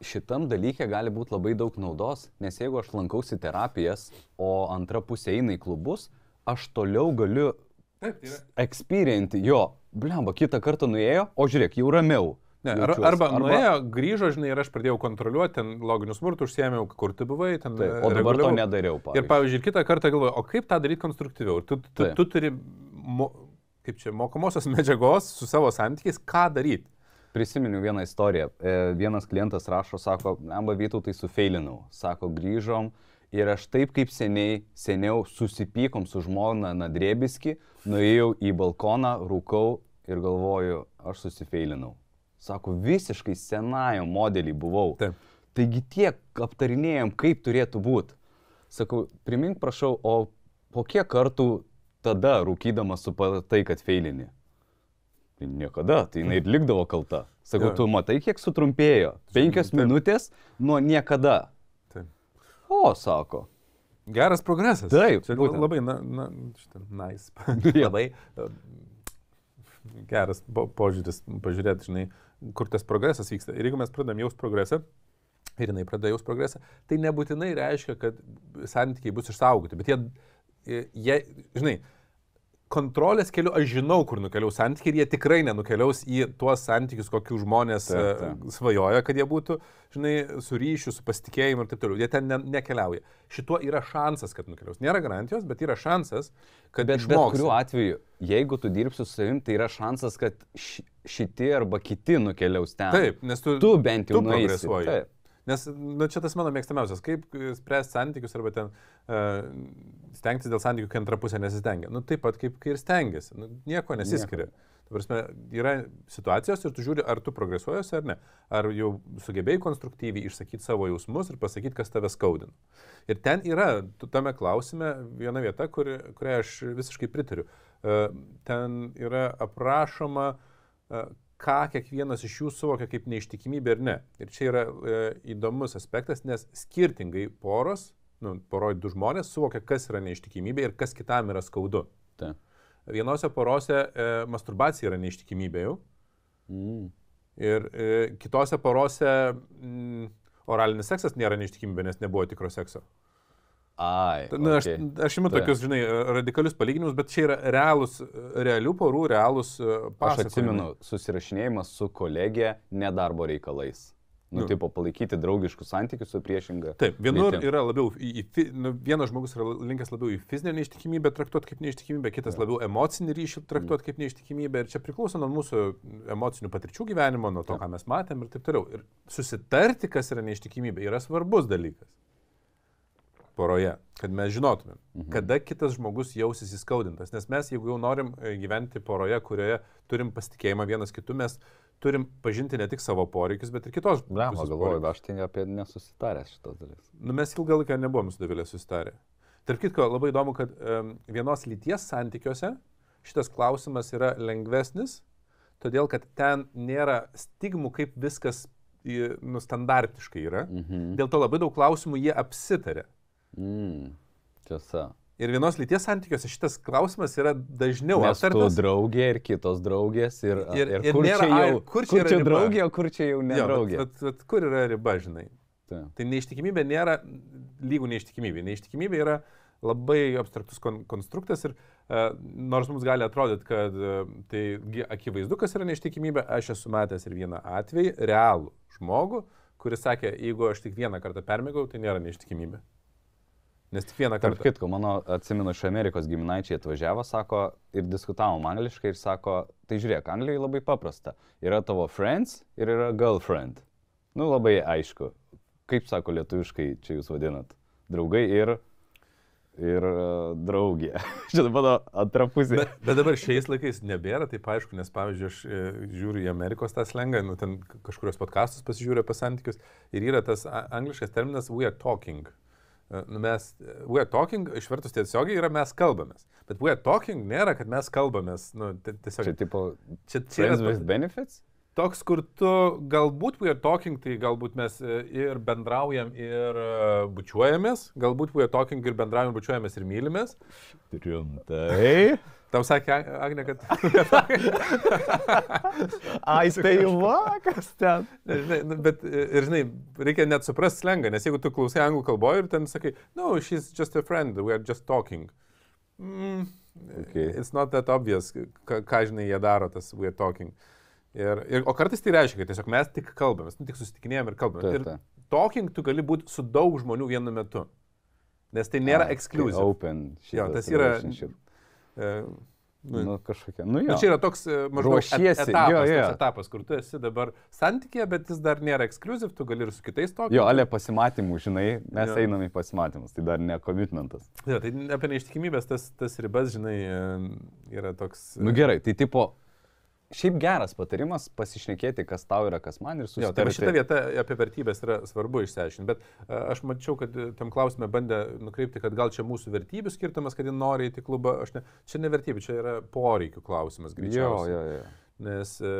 šitam dalykė gali būti labai daug naudos, nes jeigu aš lankausi terapijas, o antra pusė eina į klubus, aš toliau galiu experienti jo, blemba, kitą kartą nuėjo, o žiūrėk, jau ramiau. Ne, ar, arba, arba nuėjo, grįžo, žinai, ir aš pradėjau kontroliuoti, ten loginių smurtų užsiemiau, kur tu buvai, ten. Taip, o dabar to reguliavau. nedariau. Ir pavyzdžiui. pavyzdžiui, ir kitą kartą galvoju, o kaip tą daryti konstruktyviau? Tu, tu, Taip. tu turi, mo, kaip čia, mokomosios [laughs] medžiagos su savo santykiais, ką daryti. Prisiminiau vieną istoriją. E, Vienas klientas rašo, sako, amba vytų tai sufeilinau. Sako, grįžom ir aš taip kaip seniai, seniau susipykom su žmona Nadrėbiski, nuėjau į balkoną, rūkau ir galvoju, aš susifeilinau. Sako, visiškai senajam modelį buvau. Taip. Taigi tiek aptarinėjom, kaip turėtų būti. Sakau, primink prašau, o po kiek kartų tada rūkydamas supratai, kad feilini? Tai niekada, tai jinai ir likdavo kalta. Sakau, Jo. tu matai, kiek sutrumpėjo. Penkios Taip. minutės nuo niekada. Taip. O, sako. Geras progresas. Taip, Čia būtent. labai, na, na šitą, nice. [laughs] Labai uh, geras po, požiūris, pažiūrėti, žinai, kur tas progresas vyksta. Ir jeigu mes pradedam jaus progresą, ir jinai pradeda jaus progresą, tai nebūtinai reiškia, kad santykiai bus išsaugoti, bet jie, jie žinai, kontrolės keliu aš žinau, kur nukeliaus santykiai ir jie tikrai nenukeliaus į tuos santykius, kokių žmonės taip, taip. taip. svajoja, kad jie būtų, žinai, su ryšiu, su pasitikėjimu ir taip toliau. Jie ten ne, nekeliauja. Šituo yra šansas, kad nukeliaus. Nėra garantijos, bet yra šansas, kad Bet bet išmoks. kuriuo atveju, jeigu tu dirbsi su savim, tai yra šansas, kad ši- šitie arba kiti nukeliaus ten. Taip, nes tu, Tu bent jau tu nueisi. Taip. Nes nu, čia tas mano mėgstamiausias, kaip e, spręsti santykius arba ten uh, stengtis dėl santykių, kai antra pusė nesistengia. Nu, taip pat kaip kai ir stengiasi. Nu, nieko nesiskiria. Ta prasme, yra situacijos ir tu žiūri, ar tu progresuojiesi ar ne. Ar jau sugebėjai konstruktyviai išsakyti savo jausmus ir pasakyti, kas tave skaudina. Ir ten yra, tu tame klausime, viena vieta, kuri, kurią aš visiškai pritariu. Uh, ten yra aprašoma, uh, ką kiekvienas iš jų suvokia kaip neištikimybę ir ne. Ir čia yra e, įdomus aspektas, nes skirtingai poros, nu, poroj du žmonės suvokia, kas yra neištikimybė ir kas kitam yra skaudu. Taip. Vienose porose e, masturbacija yra neištikimybė jau Mm. ir e, kitose porose mm, oralinis seksas nėra neištikimybė, nes nebuvo tikro sekso. Ai. Na, aš, okei. aš imu Taip. tokius, žinai, radikalius palyginimus, bet čia yra realūs, realių porų, realūs e, Aš pasakojimai. atsimenu susirašinėjimas su kolegė nedarbo reikalais. Nu, Nu. tipo, palaikyti draugiškus santykius su priešinga. Taip, vienur lytim. yra labiau, į, į, nu, vienas žmogus yra linkęs labiau į fizinę neištikimybę traktuoti kaip neištikimybę, kitas labiau emocinį ryšį traktuoti kaip neištikimybę. Ir čia priklauso nuo mūsų emocinių patirčių gyvenimo, nuo to, ką mes matėm ir taip toliau. Ir susitarti, kas yra neištikimybė, yra svarbus dalykas poroje, kad mes žinotumėm, Mhm. kada kitas žmogus jausis įskaudintas. Nes mes, jeigu jau norim e, gyventi poroje, kurioje turim pasitikėjimą vienas kitu, mes turim pažinti ne tik savo poreikius, bet ir kitos Blema, pusės galvoju, poreikius. aš tai apie nesusitaręs šitos dalis. Nu, mes ilgą laiką nebuvom su Davilė susitarę. Tark kitko, labai įdomu, kad um, vienos lyties santykiuose šitas klausimas yra lengvesnis, todėl kad ten nėra stigmų, kaip viskas į- nu, standartiškai yra. Mhm. Dėl to labai daug klausimų jie apsitarė. Mm. Tiesa. Ir vienos lyties santykiuose šitas klausimas yra dažniau Nes tu aptartas. draugė ir kitos draugės ir, Ir- ir kur, nėra čia jau, kur čia yra riba? draugė, o kur čia jau Jo, nedraugė. bet, bet, bet kur yra riba, žinai? Taip. Tai neištikimybė nėra lygų neištikimybė. Neištikimybė yra labai abstraktus kon konstruktas ir uh, nors mums gali atrodyti, kad uh, tai akivaizdu, kas yra neištikimybė, aš esu matęs ir vieną atvejį, realų žmogų, kuris sakė, jeigu aš tik vieną kartą permėgau, tai nėra neištikimybė. Nes tik vieną Tarp kartą. kitko, mano atsimenu, iš Amerikos giminaičiai atvažiavo, sako, ir diskutavom angliškai ir sako, tai žiūrėk, Anglijoje labai paprasta. Yra tavo friends ir yra girlfriend. Nu, labai aišku. Kaip sako lietuviškai, čia jūs vadinat. Draugai ir, ir uh, draugė. [laughs] Šitą mano antra pusė. Bet, bet dabar šiais laikais nebėra, taip aišku, nes pavyzdžiui, aš e, žiūriu į Amerikos tą slengą, nu, ten kažkurios podkastus pasižiūriu apie santykius ir yra tas angliškas terminas we are talking. E, Nu, mes, we are talking, išvertus tiesiogiai yra mes kalbamės. Bet we are talking nėra, kad mes kalbamės. Nu, ti- Čia tiesiog tipo čia, čia yra with benefits? toks, kur tu galbūt we are talking, tai galbūt mes ir bendraujam, ir bučiuojamės, galbūt we are talking ir bendraujam, bučiuojamės ir mylimės. Rimtai. Tau sakė, Ag- Agne, kad... [laughs] Ai, tai vakas ten. Žinai, nu, bet e, ir žinai, reikia net suprasti slengą, nes jeigu tu klausai anglų kalboje ir ten sakai, no, she's just a friend, we are just talking. Mm, Okay. It's not that obvious, ką, ką žinai, jie daro tas we are talking. Ir, ir, o kartais tai reiškia, kad tiesiog mes tik kalbamės, nu, tik susitikinėjom ir kalbame. Taip, Ir taip. talking tu gali būti su daug žmonių vienu metu. Nes tai nėra exclusive. Tai open. Jo, tas yra- nu, Nu, kažkokia. Nu, jo. Nu, čia yra toks e, maždaug et- etapas, jo, jo. etapas, kur tu esi dabar santykėje, bet jis dar nėra exclusive, tu gali ir su kitais to. Jo, ale pasimatymų, žinai, mes Jo. einame į pasimatymus, tai dar ne komitmentas. Jo, tai apie neištikimybės tas, tas ribas, žinai, e, yra toks... e, Nu gerai, tai tipo, šiaip geras patarimas pasišnekėti, kas tau yra, kas man ir Jo, tai šita vieta apie vertybės yra svarbu išsiaiškinti, bet a, aš mačiau, kad e, tam klausime bandė nukreipti, kad gal čia mūsų vertybių skirtumas, kad jie nori įti klubą, aš ne, čia ne vertybių, čia yra poreikių klausimas Jo, greičiausiai. jo, jo. Nes... e,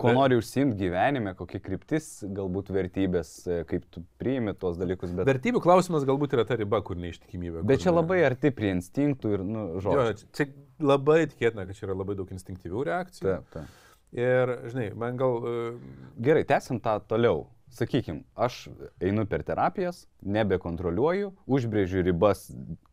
Ko ver- nori užsimti gyvenime, kokia kryptis, galbūt vertybės, e, kaip tu priimi tuos dalykus, bet, Vertybių klausimas galbūt yra ta riba, kur neištikimybė. bet kur čia ne- labai arti prie instinktų ir, nu, Jo, žodžiu. čia labai tikėtina, kad čia yra labai daug instinktyvių reakcijų. Taip, taip. Ir, žinai, man gal... e, Gerai, tęsim tą toliau. Sakykime, aš einu per terapijas, nebekontroliuoju, užbrėžiu ribas,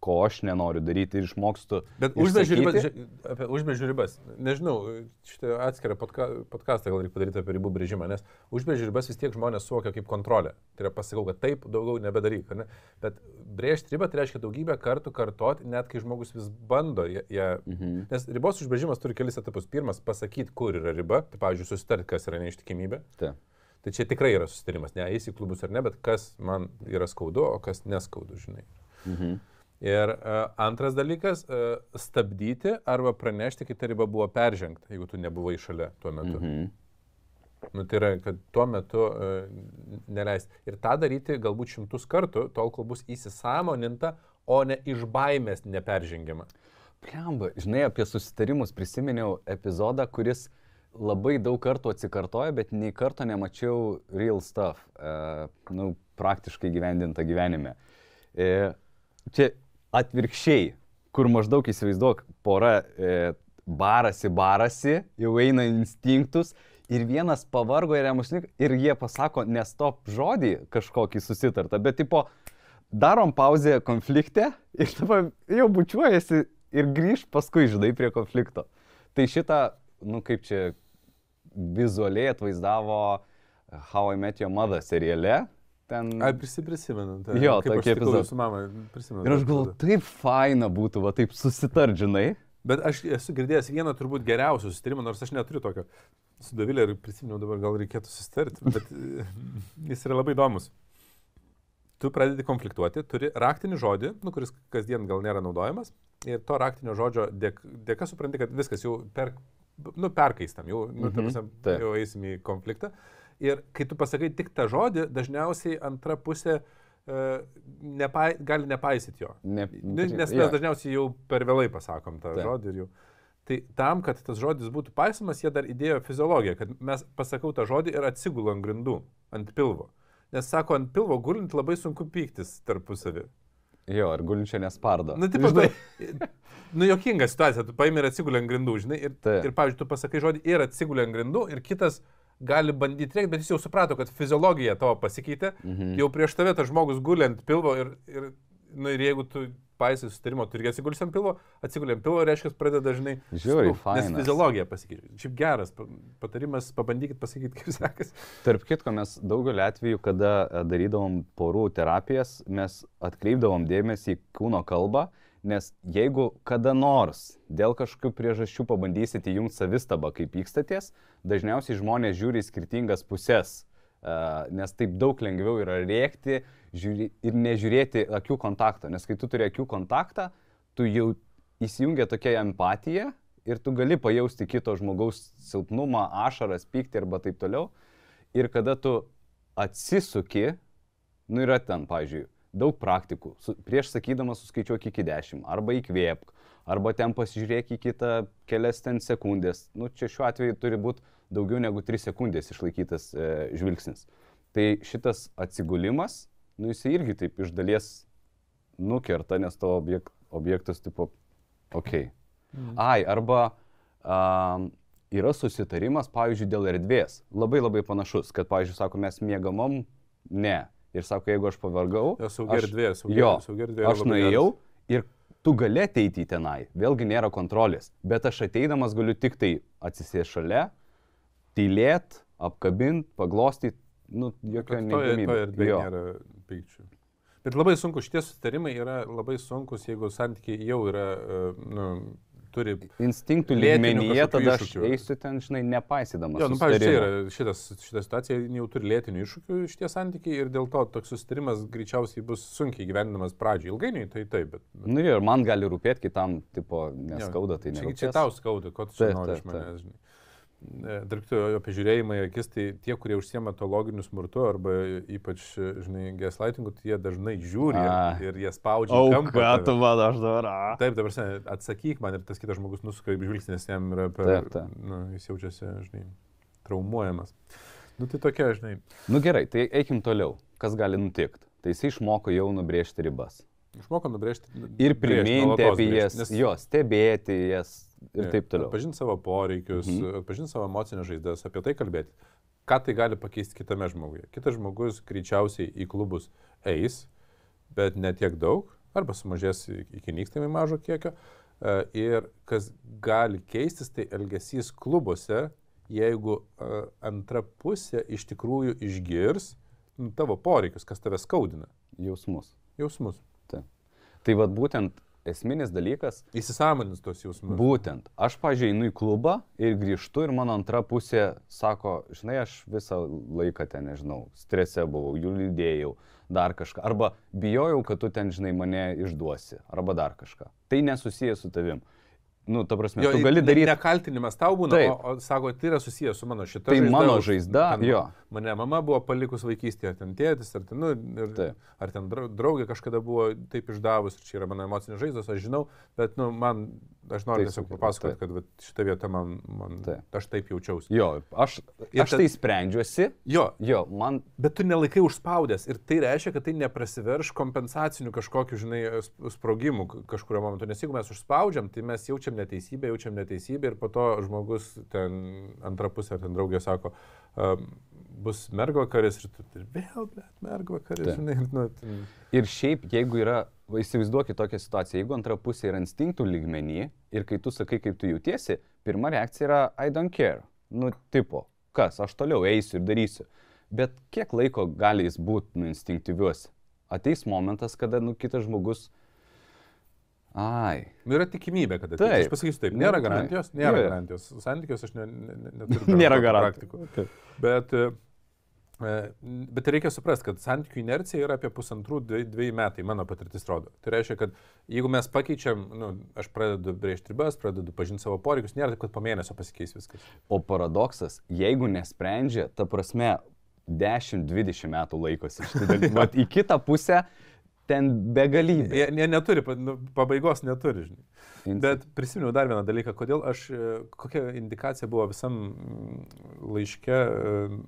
ko aš nenoriu daryti ir išmokstu. Bet užbrėžiu ribas, apie užbrėžiu ribas. Nežinau, šitą atskirą podka, podcastą gal reikia padaryti apie ribų brėžimą, nes užbrėžiu ribas vis tiek žmonės suvokia kaip kontrolę. Tai yra pasakau, kad taip, daugiau nebedaryk. ar Ne? Bet brėžti ribą tai reiškia daugybę kartų kartoti, net kai žmogus vis bando ją. ją Mhm. Nes ribos užbrėžimas turi kelis etapus. Pirmas - pasakyti, kur yra riba. Tai, pavyzdžiui, susitarti, kas yra neištikimybė. Taip. Tai čia tikrai yra susitarimas, ne eisi į klubus ar ne, bet kas man yra skaudu, o kas neskaudu, žinai. Mhm. Ir uh, antras dalykas uh, - stabdyti arba pranešti, kai ta riba buvo peržengta, jeigu tu nebuvai šalia tuo metu. Mhm. Mhm. Nu, tai yra, kad tuo metu uh, neleisti. Ir tą daryti galbūt šimtus kartų, tol kol bus įsisamoninta, o ne iš baimės neperžengiama. Pliamba, žinai, apie susitarimus prisiminiau epizodą, kuris labai daug kartų atsikartoja, bet nei karto nemačiau real stuff, e, nu, praktiškai gyvendinta gyvenime. E, čia atvirkščiai, kur maždaug įsivaizduok, pora e, barasi, barasi, jau eina instinktus ir vienas pavargo ir jam užsnik ir jie pasako nestop žodį kažkokį susitartą, bet tipo, darom pauzę konflikte ir tada jau bučiuojasi ir grįž paskui, žinai, prie konflikto. Tai šitą, nu kaip čia vizualiai atvaizdavo How I Met Your Mother seriale. Ten... Ai, prisi- prisimenu. Tai, Jo, tokie epizodai. Su mama, prisimenu. Ir aš galvoju, taip faina būtų, va taip susitart, žinai. Bet aš esu girdėjęs vieną turbūt geriausių susitarimų, nors aš neturiu tokio su Dovilė ir prisiminiau dabar, gal reikėtų susitarti, bet e, jis yra labai įdomus. Tu pradedi konfliktuoti, turi raktinį žodį, nu, kuris kasdien gal nėra naudojamas, ir to raktinio žodžio dėk, dėka supranti, kad viskas jau per, nu, perkaistam, jau, nu, ta Mhm, prasme, jau eisim į konfliktą. Ir kai tu pasakai tik tą žodį, dažniausiai antra pusė uh, nepa, gali nepaisyti jo. Ne, Ne- Nes mes jo. dažniausiai jau per vėlai pasakom tą Taip. žodį ir jau. Tai tam, kad tas žodis būtų paisomas, jie dar įdėjo fiziologiją, kad mes pasakau tą žodį ir atsigulu ant grindų, ant pilvo. Nes sako, ant pilvo gulint labai sunku pyktis tarpusavį. Jo, ar gulinčia nespardo. Na, taip, tai, nu, jokinga situacija, tu paimi ir atsiguli ant grindų, žinai, ir, Taip. ir pavyzdžiui, tu pasakai žodį ir atsiguli ant grindų, ir kitas gali bandyti rėkti, bet jis jau suprato, kad fiziologija tavo pasikeitė, Mhm. jau prieš tave tas žmogus guli ant pilvo ir, ir, nu, ir jeigu tu paisai sustarimo, tu irgi atsigulsi ant pilvo, atsiguli ant pilvo, reiškia, pradeda dažnai. Nu, Nes fiziologija pasikeičia. Šiaip geras pa- patarimas, pabandykit pasakyti, kaip sekasi. Tarp kitko, mes daugelį atvejų, kada e, darydavom porų terapijas, mes atkreipdavom dėmesį į kūno kalbą, nes jeigu kada nors dėl kažkokių priežasčių pabandysite įjungti savistabą, kaip pykstatės, dažniausiai žmonės žiūri į skirtingas puses, nes taip daug lengviau yra rėkti žiūri, ir nežiūrėti akių kontakto, nes kai tu turi akių kontaktą, tu jau įsijungia tokia empatija ir tu gali pajausti kito žmogaus silpnumą, ašaras, pyktį arba taip toliau. Ir kada tu atsisuki, nu yra ten, pavyzdžiui, daug praktikų. Su, prieš sakydamas suskaičiuok iki 10, arba įkvėpk, arba ten pasižiūrėk į kitą kelias ten sekundės. Nu, čia šiuo atveju turi būti daugiau negu 3 sekundės išlaikytas e, žvilgsnis. Tai šitas atsigulimas, nu jis irgi taip iš dalies nukerta, nes to objek, objektas tipo, okei. Okay. Ai, arba um, yra susitarimas, pavyzdžiui, dėl erdvės. Labai labai panašus, kad, pavyzdžiui, sako, mes mėgamom, ne. Ir sako, jeigu aš pavargau, Jo, saugi erdvė, saugi- jo, saugi erdvė aš nuėjau ir tu gali ateiti į tenai, vėlgi nėra kontrolės, bet aš ateidamas galiu tik tai atsisėsti šalia, tylėt, apkabint, paglostyti, nu, jokio neįdomybė. erdvėje nėra pykčių. Bet labai sunku, šitie susitarimai yra labai sunkus, jeigu santykiai jau yra, e, nu, turi... Instinktų kažkokių tada aš eisiu ten, žinai, nepaisydamas. Jo, nu, pavyzdžiui, yra šitas, šita situacija, jau turi lėtinių iššūkių šitie santykiai ir dėl to toks susitarimas greičiausiai bus sunkiai gyvendinamas pradžiai. Ilgainiui tai taip, bet... bet Nu ir man gali rūpėti, kitam, tipo, neskauda, tai nerūpės. čia tau skauda, ko tu čia nori iš manęs, žinai. Dirbtų apie žiūrėjimą į akis, tai tie, kurie užsiema to loginiu smurtu arba ypač, žinai, gaslightingu, tai jie dažnai žiūri A. ir, jie spaudžia. į kampą tave. man aš dabar. a. Taip, dabar sen, atsakyk man ir tas kitas žmogus nusuka į žvilgsnį, nes jam yra per... Taip, taip. Nu, jis jaučiasi, žinai, traumuojamas. Nu tai tokia, žinai. Nu gerai, tai eikim toliau. Kas gali nutikti? Tai jis išmoko jau nubrėžti ribas. Išmoko nubrėžti. Ir priminti apie jas, jo, stebėti jas ir Jo, taip toliau. Atpažinti savo poreikius, Mhm. atpažinti savo emocinės žaizdas, apie tai kalbėti. Ką tai gali pakeisti kitame žmoguje? Kitas žmogus greičiausiai į klubus eis, bet ne tiek daug, arba sumažės iki nykstamai mažo kiekio. E, Ir kas gali keistis, tai elgesys klubuose, jeigu e, antra pusė iš tikrųjų išgirs nu, tavo poreikius, kas tave skaudina, Jausmus. jausmus. Taip. Tai vad būtent esminis dalykas, Įsisamonins tos jausmus. būtent aš, pažiūrėjau, einu į klubą ir grįžtu ir mano antra pusė sako, žinai, aš visą laiką ten, nežinau, strese buvau, jų lydėjau, dar kažką. Arba bijojau, kad tu ten, žinai, mane išduosi. Arba dar kažką. Tai nesusijęs su tavim. Nu, ta prasme, tu gali ne- daryti Nekaltinimas tau būna, Taip. o, o sako, tai yra susijęs su mano šita Tai žaizda. mano už- žaizda, ten jo. Mane mama buvo palikus vaikystėje, ar ten tėtis, ar ten, nu, ir, Taip. ar ten drau- draugė kažkada buvo taip išdavus, ir čia yra mano emocinės žaizdos, aš žinau, bet, nu, man, aš noriu Tai tiesiog sukelia, papasakoti, taip. kad vat, šita vieta man, man Taip. aš taip jaučiausi. Jo, aš, Ir aš tad- tai sprendžiuosi. Jo, Jo, man Bet tu nelaikai užspaudęs ir tai reiškia, kad tai neprasiverš kompensacinių kažkokių, žinai, sp- sprogimų kažkurio momentu. Nes jeigu mes užspaudžiam, tai mes jaučiam neteisybę, jaučiam neteisybę ir po to žmogus ten antra pusė ar ten draugė sako, um, bus mergvakaris ir tu ir vėl, mergvakaris, Taip. žinai, nu, ten, Ir šiaip, jeigu yra, va, įsivaizduokit tokią situaciją, jeigu antra pusė yra instinktų lygmenį ir kai tu sakai, kaip tu jautiesi, pirma reakcija yra I don't care. Nu, tipo, kas, aš toliau eisiu ir darysiu. Bet kiek laiko gali jis būti nu, instinktyviuos? Ateis momentas, kada nu, kitas žmogus... Ai. Nu, yra tikimybė, kad Taip. ateis. Aš pasakysiu taip, nėra Nu, garantijos, taip. nėra jo. garantijos. Santykios aš ne, ne, ne, neturiu [laughs] Nėra garantijų. Bet, e, bet reikia suprasti, kad santykių inercija yra apie pusantrų, dvi- dviejų metai, mano patirtis rodo. Tai reiškia, kad jeigu mes pakeičiam, nu, aš pradedu brėžti ribas, pradedu pažinti savo poreikius, nėra taip, kad po mėnesio pasikeis viskas. O paradoksas, jeigu nesprendžia, ta prasme, 10-20 metų laikosi. Štai, [laughs] vat, į kitą pusę ten begalybė. Jie, jie neturi, nu, pabaigos neturi, žinai. Inci- Bet prisiminiau dar vieną dalyką, kodėl aš, e, kokia indikacija buvo visam laiške, e,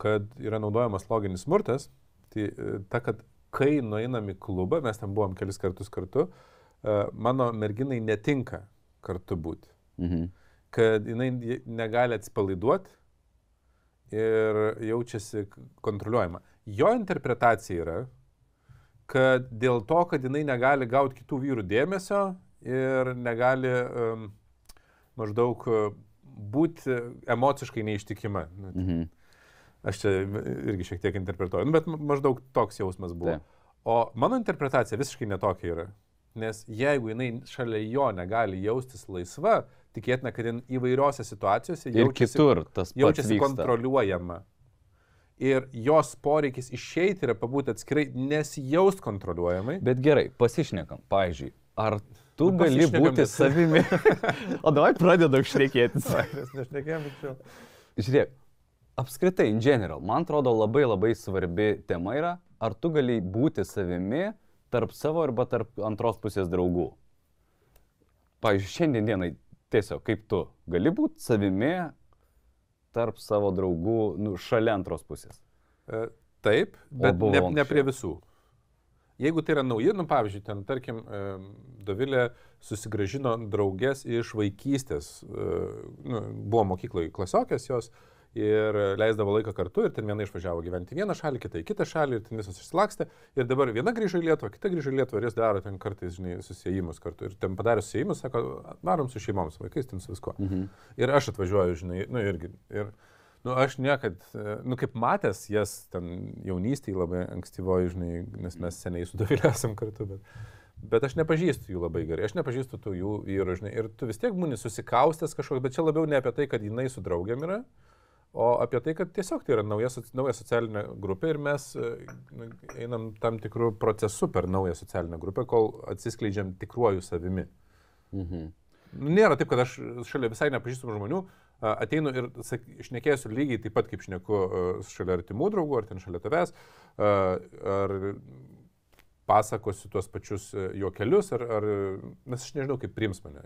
kad yra naudojamas loginis smurtas, tai e, ta, kad kai nueinam į klubą, mes ten buvom kelis kartus kartu, mano merginai netinka kartu būti. Mhm. Kad jinai negali atsipalaiduoti ir jaučiasi kontroliuojama. Jo interpretacija yra, kad dėl to, kad jinai negali gauti kitų vyrų dėmesio ir negali um, maždaug uh, būti emociškai neištikima. Nu, Mhm. Aš čia irgi šiek tiek interpretuoju, nu, bet ma- maždaug toks jausmas buvo. Taip. O mano interpretacija visiškai netokia yra. Nes jeigu jinai šalia jo negali jaustis laisva, tikėtina, kad įvairiose situacijose Ir jaučiasi, kitur tas jaučiasi vyksta. Ir jos poreikis išeiti yra pabūti atskirai, nesijaust kontroliuojamai. Bet gerai, pasišnekam. Pavyzdžiui, ar tu Nu, gali būti bet- savimi? [laughs] o davai pradedam šnekėtis. [laughs] Žiūrėk, apskritai, in general, man atrodo labai labai svarbi tema yra, ar tu gali būti savimi tarp savo arba tarp antros pusės draugų. Pavyzdžiui, šiandien dienai tiesiog kaip tu gali būti savimi tarp savo draugų, nu, šalia antros pusės. E, Taip, bet ne, anksčiau. ne prie visų. Jeigu tai yra nauji, nu pavyzdžiui, ten, tarkim, e, Dovilė susigražino draugės iš vaikystės, e, nu, buvo mokykloje klasiokės jos ir leisdavo laiką kartu ir ten viena išvažiavo gyventi į vieną šalį, kita į kitą šalį ir ten visos išsilakstė ir dabar viena grįžo į Lietuvą, kita grįžo į Lietuvą ir jis daro ten kartais, žinai, susijimus kartu ir ten padarė susijimus, sako, varom su šeimom, su vaikais, ten su viskuo. Mhm. Ir aš atvažiuoju, žinai, nu irgi. Ir, nu, aš niekad, nu kaip matęs jas ten jaunystėje labai ankstyvoji, žinai, nes mes seniai su Dovilė [laughs] esam kartu, bet, bet aš nepažįstu jų labai gerai, aš nepažįstu tų jų vyrų, žinai, ir tu vis tiek būni susikaustęs kažkoks, bet čia labiau ne apie tai, kad jinai su draugiam yra, o apie tai, kad tiesiog tai yra nauja, nauja socialinė grupė ir mes e, nu, einam tam tikrų procesų per naują socialinę grupę, kol atsiskleidžiam tikruoju savimi. Mhm. Nu, Nėra taip, kad aš šalia visai nepažįstamų žmonių ateinu ir šnekėsiu lygiai taip pat, kaip šneku a, šalia artimų draugų, ar ten šalia tavęs, ar pasakosiu tuos pačius a, juokelius, ar, ar, nes aš nežinau, kaip priims mane.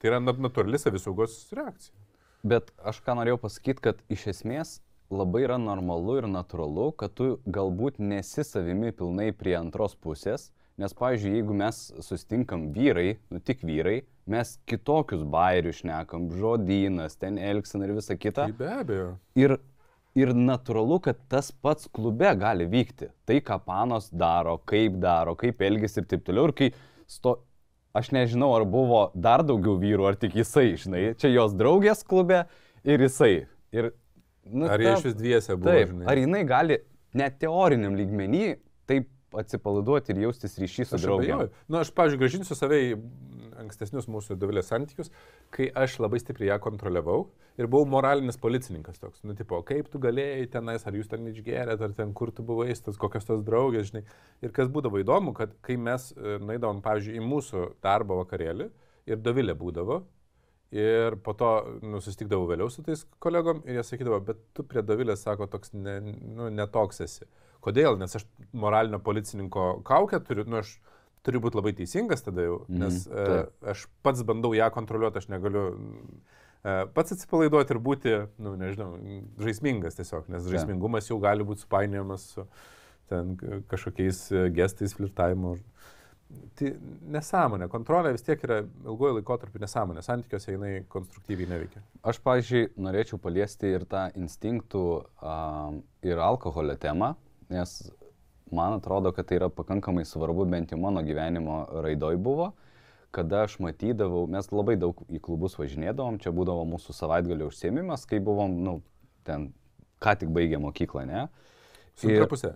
Tai yra nat- natūrali savisaugos reakcija. Bet aš ką norėjau pasakyti, kad iš esmės labai yra normalu ir natūralu, kad tu galbūt nesi savimi pilnai prie antros pusės, nes, pavyzdžiui, jeigu mes sustinkam vyrai, nu tik vyrai, mes kitokius bairius šnekam, žodynas, ten elgsena ir visa kita. Tai be abejo. Ir, ir natūralu, kad tas pats klube gali vykti. Tai, ką panos daro, kaip daro, kaip elgesi ir taip toliau. Ir kai sto... Aš nežinau, ar buvo dar daugiau vyrų, ar tik jisai, žinai. Čia jos draugės klube ir jisai. Ir, nu, Ar jie iš vis dviese buvo? Taip, žinai? ar jinai gali net teoriniam lygmenį taip atsipalaiduoti ir jaustis ryšys su draugu. Na, Nu, aš, pavyzdžiui, gražinsiu save į ankstesnius mūsų dovilės santykius, kai aš labai stipriai ją kontroliavau ir buvau moralinis policininkas toks. Nu, tipo, kaip tu galėjai tenais, ar jūs ten išgerėt, ar ten kur tu buvai, tas, kokios tos draugės, žinai. Ir kas būdavo įdomu, kad kai mes e, nueidavom, pavyzdžiui, į mūsų darbo vakarėlį ir dovilė būdavo, Ir po to nu, susitikdavau vėliau su tais kolegom ir jie sakydavo, bet tu prie Davilės, sako, toks ne, nu, netoks esi. Kodėl? Nes aš moralinio policininko kaukę turiu, nu, aš turiu būti labai teisingas tada jau, Mhm, nes e, taip. aš pats bandau ją kontroliuoti, aš negaliu e, pats atsipalaiduoti ir būti, nu, nežinau, žaismingas tiesiog, nes žaismingumas jau gali būti supainiojamas su ten kažkokiais e, gestais, flirtavimu. Tai nesąmonė, kontrolė vis tiek yra ilgojo laikotarpio nesąmonė, santykiuose jinai konstruktyviai neveikia. Aš, pavyzdžiui, norėčiau paliesti ir tą instinktų um, ir alkoholio temą, nes man atrodo, kad tai yra pakankamai svarbu, bent jau mano gyvenimo raidoj buvo, kada aš matydavau, mes labai daug į klubus važinėdavom, čia būdavo mūsų savaitgalio užsiemimas, kai buvom, nu, ten, ką tik baigė mokyklą, ne? Su Ir- antra pusė.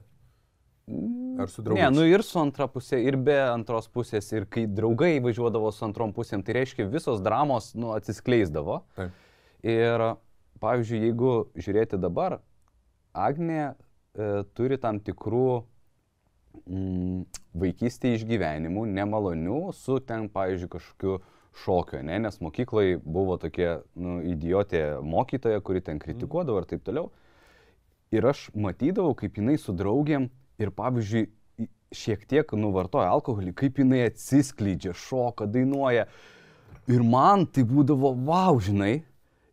Ar su draugais? Ne, nu ir su antra pusė, ir be antros pusės, ir kai draugai važiuodavo su antrom pusėm, tai reiškia visos dramos, nu, atsiskleisdavo. Taip. Ir, pavyzdžiui, jeigu žiūrėti dabar, Agnė e, turi tam tikrų mm, vaikystėje išgyvenimų, nemalonių, su ten, pavyzdžiui, kažkokiu šokiu, ne? nes mokyklai buvo tokia nu, idiotė mokytoja, kuri ten kritikuodavo ir taip toliau. Ir aš matydavau, kaip jinai su draugiam ir, pavyzdžiui, šiek tiek nuvartoja alkoholį, kaip jinai atsiskleidžia, šoka, dainuoja. Ir man tai būdavo, wow, žinai,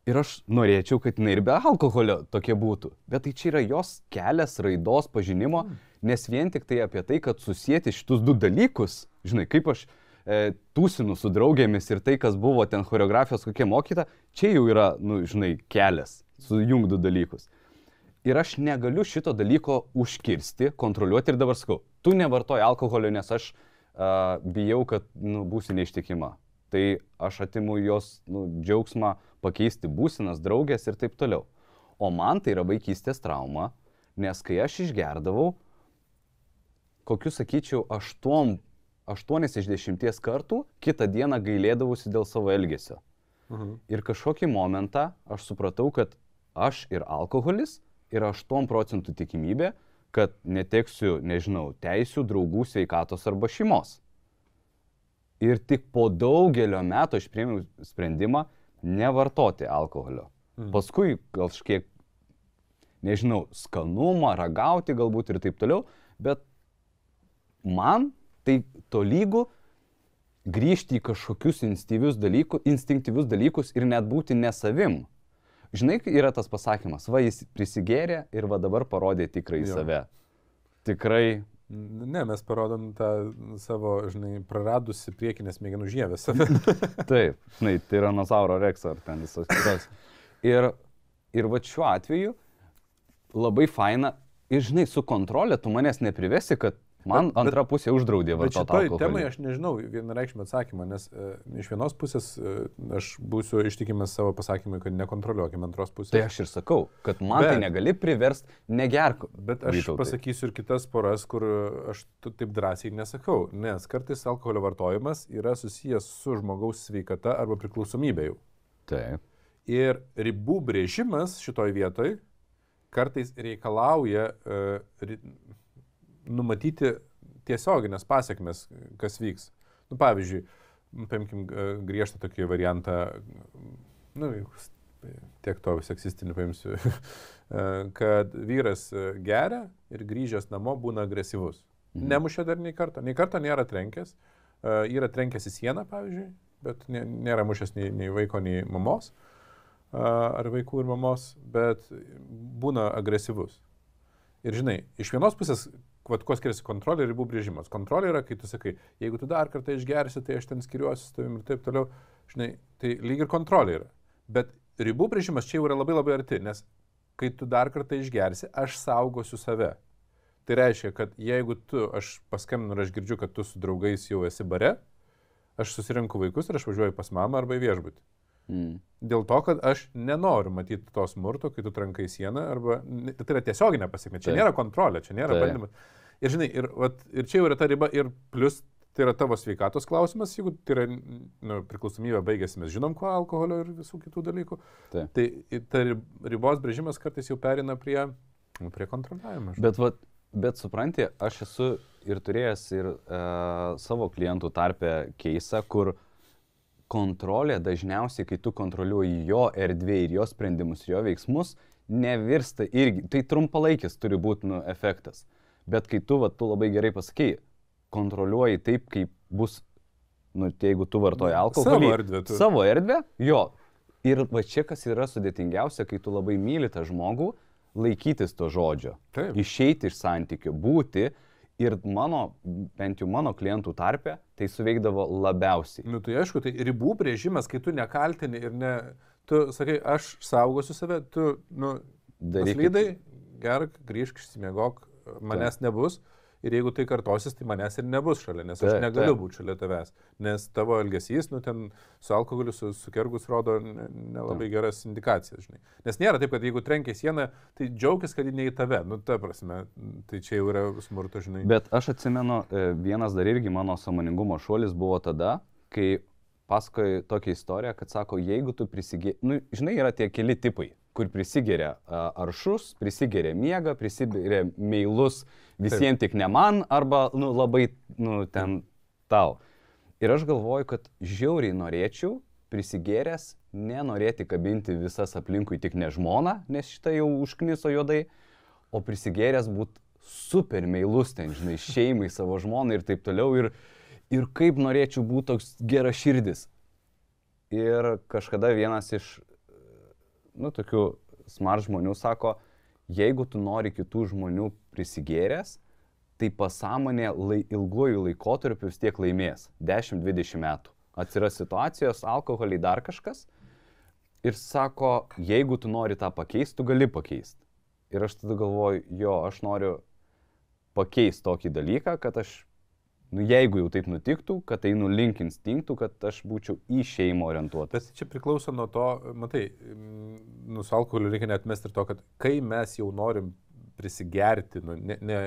ir aš norėčiau, kad jinai ir be alkoholio tokia būtų. Bet tai čia yra jos kelias raidos pažinimo, nes vien tik tai apie tai, kad susijęti šitus du dalykus, žinai, kaip aš e, tūsinu su draugėmis ir tai, kas buvo ten choreografijos kokia mokyta, čia jau yra, nu, žinai, kelias, sujungti du dalykus. Ir aš negaliu šito dalyko užkirsti, kontroliuoti ir dabar sakau, tu nevartoji alkoholio, nes aš uh, bijau, kad nu, būsi neištikima. Tai aš atimu jos nu, džiaugsmą pakeisti būsinas draugės ir taip toliau. O man tai yra vaikystės trauma, nes kai aš išgerdavau, kokiu sakyčiau, 8, 8 iš 10 kartų kitą dieną gailėdavusi dėl savo elgesio. Mhm. Ir kažkokį momentą aš supratau, kad aš ir alkoholis yra 8 procentų tikimybė, kad neteksiu, nežinau, teisių, draugų, sveikatos arba šeimos. Ir tik po daugelio metų aš priėmiau sprendimą nevartoti alkoholio. Mhm. Paskui gal kažkiek, nežinau, skanumą, ragauti galbūt ir taip toliau, bet man tai tolygų grįžti į kažkokius instinktyvius dalykus, instinktyvius dalykus ir net būti nesavim. Žinai, yra tas pasakymas, va jis prisigėrė ir va dabar parodė tikrai Jo. save. Tikrai, Ne, mes parodom tą savo, žinai, praradusi priekinės smegenų žievę. [laughs] taip, žinai, tiranozauro reksą ar ten visos kitos. Ir, ir va šiuo atveju labai faina, ir žinai, su kontrolė tu manęs neprivesi, kad man Bet- bet- antra pusė uždraudė Bet vartoti šitoj alkoholį. temai aš nežinau vienareikšmio atsakymą, nes e, iš vienos pusės e, aš būsiu ištikimas savo pasakymui, kad nekontroliuokime antros pusės. Tai aš ir sakau, kad man tai Bet- negali priversti negerk. Bet aš Vytautai. pasakysiu ir kitas poras, kur aš taip drąsiai nesakau, nes kartais alkoholio vartojimas yra susijęs su žmogaus sveikata arba priklausomybė jau. Taip. Ir ribų brėžimas šitoj vietoj kartais reikalauja uh, numatyti tiesioginės pasiekmes, kas vyks. Nu, pavyzdžiui, paimkim griežtą tokį variantą, nu, tiek to seksistinių paimsiu, [laughs] e, kad vyras e, geria ir grįžęs namo būna agresyvus. Mhm. Nemušė dar nei karto, nei karto nėra trenkęs, e, yra trenkęs į sieną, pavyzdžiui, bet nė- nėra mušęs nei, nei vaiko, nei mamos a, ar vaikų ir mamos, bet būna agresyvus. Ir žinai, iš vienos pusės, vat, kuo skiriasi kontrolė ir ribų brėžimas. Kontrolė yra, kai tu sakai, jeigu tu dar kartą išgersi, tai aš ten skiriuosi su tavimi ir taip toliau, žinai, tai lyg ir kontrolė yra. Bet ribų brėžimas čia jau yra labai labai arti, nes kai tu dar kartą išgersi, aš saugosiu save. Tai reiškia, kad jeigu tu, aš paskambinu ir aš girdžiu, kad tu su draugais jau esi bare, aš susirinku vaikus ir aš važiuoju pas mamą arba į viešbutį. Mm. Dėl to, kad aš nenoriu matyti to smurto, kai tu trankai sieną, arba tai yra tiesioginė pasiekmė. Čia Taip. nėra kontrolė, čia nėra Taip. bandymas. Ir žinai, ir, vat, ir čia jau yra ta riba, ir plus tai yra tavo sveikatos klausimas, jeigu tai yra nu, priklausomybė baigėsi, mes žinom, kuo alkoholio ir visų kitų dalykų. Tai i- ta rib- ribos brėžimas kartais jau perina prie, nu, prie kontroliavimo. Bet, vat, bet supranti, aš esu ir turėjęs ir uh, savo klientų tarpę keisą, kur kontrolė dažniausiai, kai tu kontroliuoji jo erdvę ir jo sprendimus, jo veiksmus, nevirsta irgi. Tai trumpalaikis turi būti nu, efektas. Bet kai tu, va, tu labai gerai pasakei, kontroliuoji taip, kaip bus, nu, tai jeigu tu vartoji alkoholį. Savo erdvę tu. Savo erdvę, jo. Ir va čia kas yra sudėtingiausia, kai tu labai myli tą žmogų, laikytis to žodžio. Taip. Išeiti iš santykių, būti Ir mano, bent jau mano klientų tarpe, tai suveikdavo labiausiai. Nu, tai aišku, tai ribų brėžimas, kai tu nekaltini ir ne, tu sakai, aš saugosiu save, tu, nu, Darykit. Slydai, gerk, grįžk, išsimiegok, manęs nebus. Ir jeigu tai kartosis, tai manęs ir nebus šalia, nes aš Taip, negaliu būti šalia tavęs. Nes tavo elgesys, nu ten su alkoholiu, su, su kergus rodo ne- nelabai geras indikacijas, žinai. Nes nėra taip, kad jeigu trenkia sieną, tai džiaugis, kad ji ne į tave. Nu, ta prasme, tai čia jau yra smurto, žinai. Bet aš atsimenu, e, vienas dar irgi mano samoningumo šuolis buvo tada, kai pasakoju tokią istoriją, kad sako, jeigu tu prisigeri, nu, žinai, yra tie keli tipai, kur prisigeria aršus, prisigeria miega, prisigeria meilus visiems tik ne man, arba, nu, labai, nu, ten tau. Ir aš galvoju, kad žiauriai norėčiau prisigėręs nenorėti kabinti visas aplinkui tik ne žmoną, nes šitą jau užkniso juodai, o prisigėręs būti super meilus ten, žinai, šeimai, savo žmonai ir taip toliau. Ir, ir kaip norėčiau būti toks gera širdis. Ir kažkada vienas iš, nu, tokių smart žmonių sako, jeigu tu nori kitų žmonių prisigėręs, tai pasąmonė lai, ilguoju laikotarpiu vis tiek laimės - 10-20 metų. Atsiras situacijos, alkoholiai dar kažkas. Ir sako, jeigu tu nori tą pakeisti, tu gali pakeisti. Ir aš tada galvoju, jo, aš noriu pakeisti tokį dalyką, kad aš, nu jeigu jau taip nutiktų, kad einu link instinktų, kad aš būčiau į šeimą orientuotas. Tas čia priklauso nuo to, matai, mm, nu, su alkoholiu reikia netmesti ir to, kad kai mes jau norim prisigerti, nu, ne, ne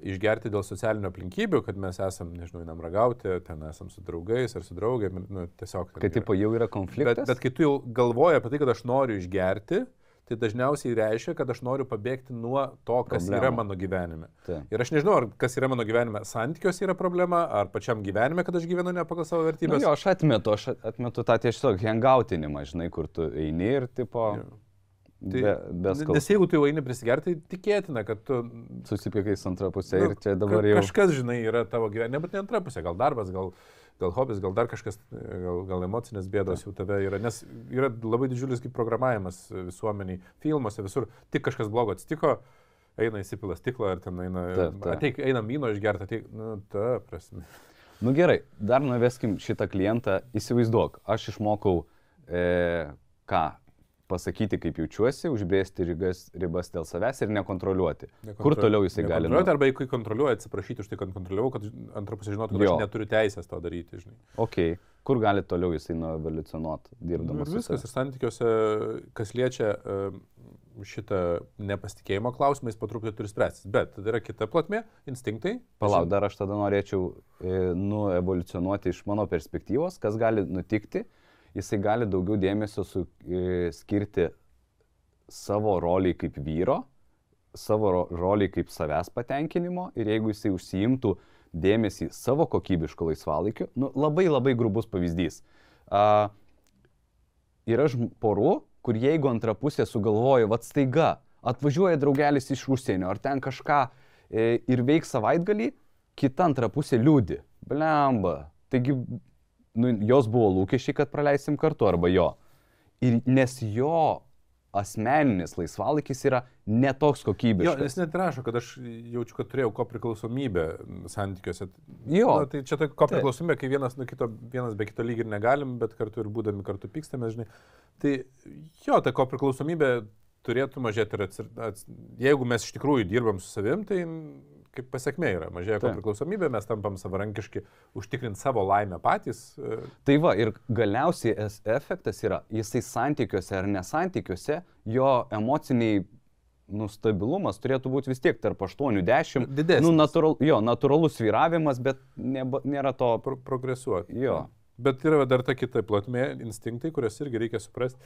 išgerti dėl socialinių aplinkybių, kad mes esam, nežinau, einam ragauti, ten esam su draugais ar su draugėm, nu, tiesiog. yra. tipo jau yra Bet, konfliktas. bet kai tu jau galvoji apie tai, kad aš noriu išgerti, tai dažniausiai reiškia, kad aš noriu pabėgti nuo to, kas Problemų. yra mano gyvenime. Taip. Ir aš nežinau, ar kas yra mano gyvenime, santykios yra problema, ar pačiam gyvenime, kad aš gyvenu ne pagal savo Nu, vertybės. jo, aš atmetu, aš atmetu tą tiesiog hangautinimą, žinai, kur tu eini ir tipo... Jo. Be, Tai, be Nes skausmo. jeigu tu jau eini prisigerti, tai tikėtina, kad tu... Susipykai su antra pusė nu, ir čia dabar jau... Kažkas, žinai, yra tavo gyvenime, nebūtinai antra pusė, gal darbas, gal, gal hobis, gal dar kažkas, gal, gal emocinės bėdos jau tave yra, nes yra labai didžiulis kaip programavimas visuomeniai, filmuose, visur, tik kažkas blogo atsitiko, eina įsipila stiklą ar ten eina, Taip, taip. ateik, eina vyno išgerti, ateik, nu, ta prasme. Nu gerai, dar nuveskim šitą klientą, įsivaizduok, aš išmokau, e, ką, pasakyti, kaip jaučiuosi, užbrėžti ribas, ribas dėl savęs ir nekontroliuoti. Kur toliau jisai gali? Kontroliuoti nu- arba jeigu kontroliuoja, atsiprašyti už tai, kad kontroliavau, kad antra pusė žinotų, kad Jo. aš neturiu teisės to daryti, žinai. Ok, kur gali toliau jisai nuevoliucionuoti, Nu, dirbdamas? ir su viskas, ir santykiuose, kas liečia šitą nepasitikėjimo klausimą, jis patruputį turi spręstis. Bet tada yra kita plotmė - instinktai. Palauk, dar aš tada norėčiau e, nuevoliucionuoti iš mano perspektyvos, kas gali nutikti. Jisai gali daugiau dėmesio su, e, skirti savo roliai kaip vyro, savo ro- roliai kaip savęs patenkinimo ir jeigu jisai užsiimtų dėmesį savo kokybiško laisvalaikiu, nu, labai labai grubus pavyzdys. A, yra porų, kur jeigu antra pusė sugalvoja, vad staiga, atvažiuoja draugelis iš užsienio ar ten kažką e, ir veiks savaitgalį, kita antra pusė liūdi. Blemba. Taigi, nu, jos buvo lūkesčiai, kad praleisim kartu arba jo. Ir nes jo asmeninis laisvalaikis yra netoks Jo, kokybiškas. jis net rašo, kad aš jaučiu, kad turėjau ko priklausomybę santykiuose. Jo. Na, tai čia ta ko priklausomybė, kai vienas, nuo kito, vienas be kito lyg ir negalim, bet kartu ir būdami kartu pykstame, žinai. Tai jo, ta ko priklausomybė turėtų mažėti ir atsir... ats... jeigu mes iš tikrųjų dirbam su savim, tai kaip pasiekmė yra, mažėja priklausomybė, mes tampam savarankiški, užtikrinti savo laimę patys. e, Tai va, ir galiausiai efektas yra, jisai santykiuose ar nesantykiuose, jo emociniai nustabilumas turėtų būti vis tiek tarp 8-10. Didesnis. Nu, natural, jo, natūralus vyravimas, bet neba, nėra to... pro progresuoti. Jo. Bet yra dar ta kita plotmė, instinktai, kurias irgi reikia suprasti.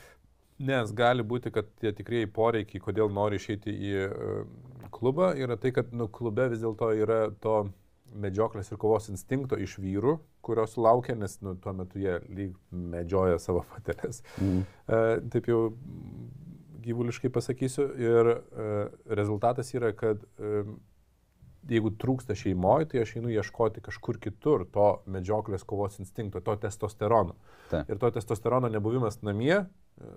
Nes gali būti, kad tie tikrieji poreikiai, kodėl nori išeiti į e, klubą, yra tai, kad nu, klube vis dėlto yra to medžioklės ir kovos instinkto iš vyrų, kurios laukia, nes nu, tuo metu jie lyg medžioja savo patelės. Mm. E, taip jau gyvuliškai pasakysiu. Ir e, rezultatas yra, kad e, jeigu trūksta šeimoje, tai aš einu ieškoti kažkur kitur to medžioklės kovos instinkto, to testosterono. Taip. Ir to testosterono nebuvimas namie, e,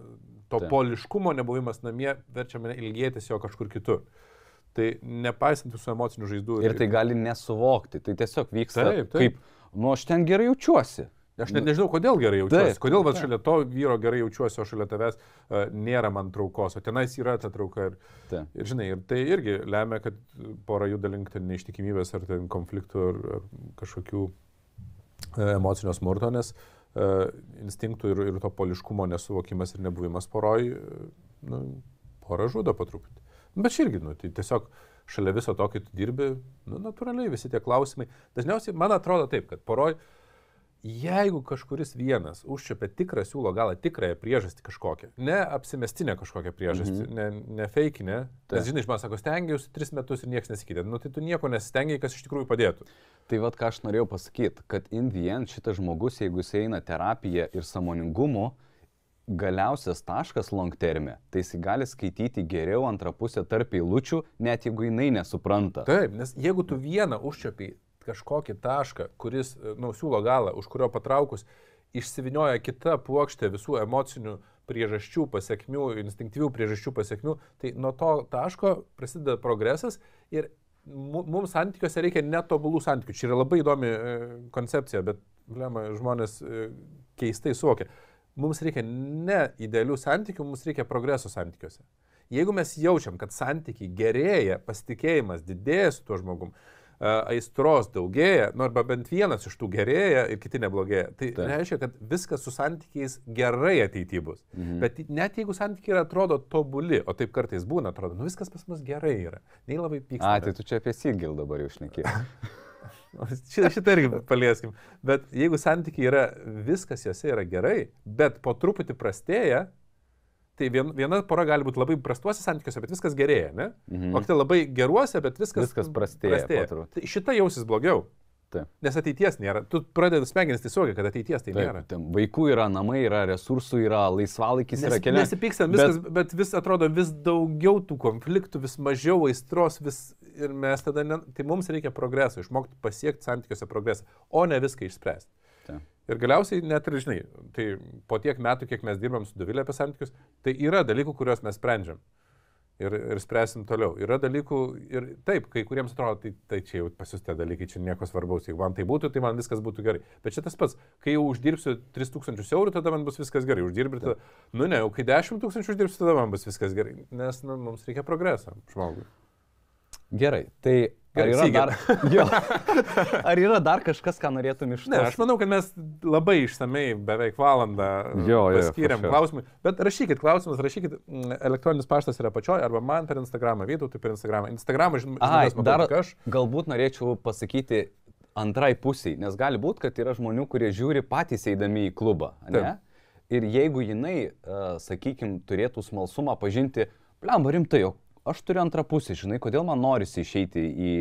to Taip. poliškumo nebuvimas namie verčia mane ilgėtis jo kažkur kitur. Tai nepaisant visų emocinių žaizdų. Ir tai gali nesuvokti. Tai tiesiog vyksta Taip, taip. kaip, nu aš ten gerai jaučiuosi. Aš net nežinau, kodėl gerai jaučiuosi. Taip, kodėl va, šalia to vyro gerai jaučiuosi, o šalia tavęs uh, nėra man traukos, o tenais yra ta trauka. Ir, Taip. ir žinai, ir tai irgi lemia, kad pora juda link ten neištikimybės ar ten konfliktų ar, ar kažkokių uh, emocinio smurto, nes uh, instinktų ir, ir to poliškumo nesuvokimas ir nebuvimas poroj, uh, nu, pora žudo po truputį. Bet čia irgi, nu, tai tiesiog šalia viso to, kai tu dirbi, nu, natūraliai visi tie klausimai. Dažniausiai man atrodo taip, kad poroj, jeigu kažkuris vienas užčiapia tikrą siūlo galą, tikrąją priežastį kažkokią, ne apsimestinę kažkokią priežastį, mhm. ne, ne feikinę, nes žinai, man sako, stengiausi tris metus ir niekas nesikeitė, nu tai tu nieko nesistengiai, kas iš tikrųjų padėtų. Tai vad ką aš norėjau pasakyti, kad in the end šitas žmogus, jeigu jis eina terapiją ir samoningumu, galiausias taškas long terme, tai jis gali skaityti geriau antrą pusę tarp eilučių, net jeigu jinai nesupranta. Taip, nes jeigu tu vieną užčiapiai kažkokį tašką, kuris, nu, siūlo galą, už kurio patraukus, išsivinioja kita plokštė visų emocinių priežasčių, pasiekmių, instinktyvių priežasčių pasiekmių, tai nuo to taško prasideda progresas ir mu- mums santykiuose reikia netobulų santykių. Čia yra labai įdomi e, koncepcija, bet blema, žmonės e, keistai suvokia. Mums reikia ne idealių santykių, mums reikia progreso santykiuose. Jeigu mes jaučiam, kad santykiai gerėja, pasitikėjimas didėja su tuo žmogum, aistros daugėja, nu arba bent vienas iš tų gerėja ir kiti neblogėja, tai Taip. Reiškia, kad viskas su santykiais gerai ateityje bus. Mhm. Bet net jeigu santykiai atrodo tobuli, o taip kartais būna, atrodo, nu viskas pas mus gerai yra, nei labai pyksta. A, tai tu čia apie Sigil dabar jau šnekėjai. [laughs] [laughs] Šitą, šitą irgi palieskim. Bet jeigu santykiai yra, viskas juose yra gerai, bet po truputį prastėja, tai vien, viena pora gali būti labai prastuose santykiuose, bet viskas gerėja, ne? Mhm. O kita labai geruose, bet viskas, Viskas prastėja truputį. Tai šita jausis blogiau. Taip. Nes ateities nėra. Tu pradedi smegenis tiesiog, kad ateities tai nėra. Taip, ten vaikų yra, namai yra, resursų yra, laisvalaikis yra Nes, kelias. nesipykstam, viskas, bet... bet vis atrodo vis daugiau tų konfliktų, vis mažiau aistros, vis ir mes tada, ne, tai mums reikia progreso, išmokti pasiekti santykiuose progresą, o ne viską išspręsti. Taip. Ir galiausiai net ir, žinai, tai po tiek metų, kiek mes dirbam su Dovilė apie santykius, tai yra dalykų, kuriuos mes sprendžiam. Ir, ir spręsim toliau. Yra dalykų ir taip, kai kuriems atrodo, tai, tai čia jau pas jūs tie dalykai, čia nieko svarbaus. Jeigu man tai būtų, tai man viskas būtų gerai. Bet čia tas pats, kai jau uždirbsiu 3000 eurų, tada man bus viskas gerai. Uždirbti, tada, nu ne, jau kai 10 tūkstančių uždirbsiu, tada man bus viskas gerai. Nes nu, mums reikia progreso žmogui. Gerai, tai ar yra, dar, [laughs] jo, ar yra dar kažkas, ką norėtum iš to? Ne, aš manau, kad mes labai išsamei, beveik valandą Jo, jo, paskyrėm sure. klausimui. Bet rašykit klausimus, rašykit, mm, elektroninis paštas yra pačioj, arba man per Instagramą, Vytautui per Instagramą. Instagramą, žin- Ai, žinoma, dar aš. galbūt norėčiau pasakyti antrai pusiai, nes gali būti, kad yra žmonių, kurie žiūri patys eidami į klubą. Ir jeigu jinai, uh, sakykime, turėtų smalsumą pažinti, blemba rimtai, o aš turiu antrą pusę, žinai, kodėl man norisi išeiti į,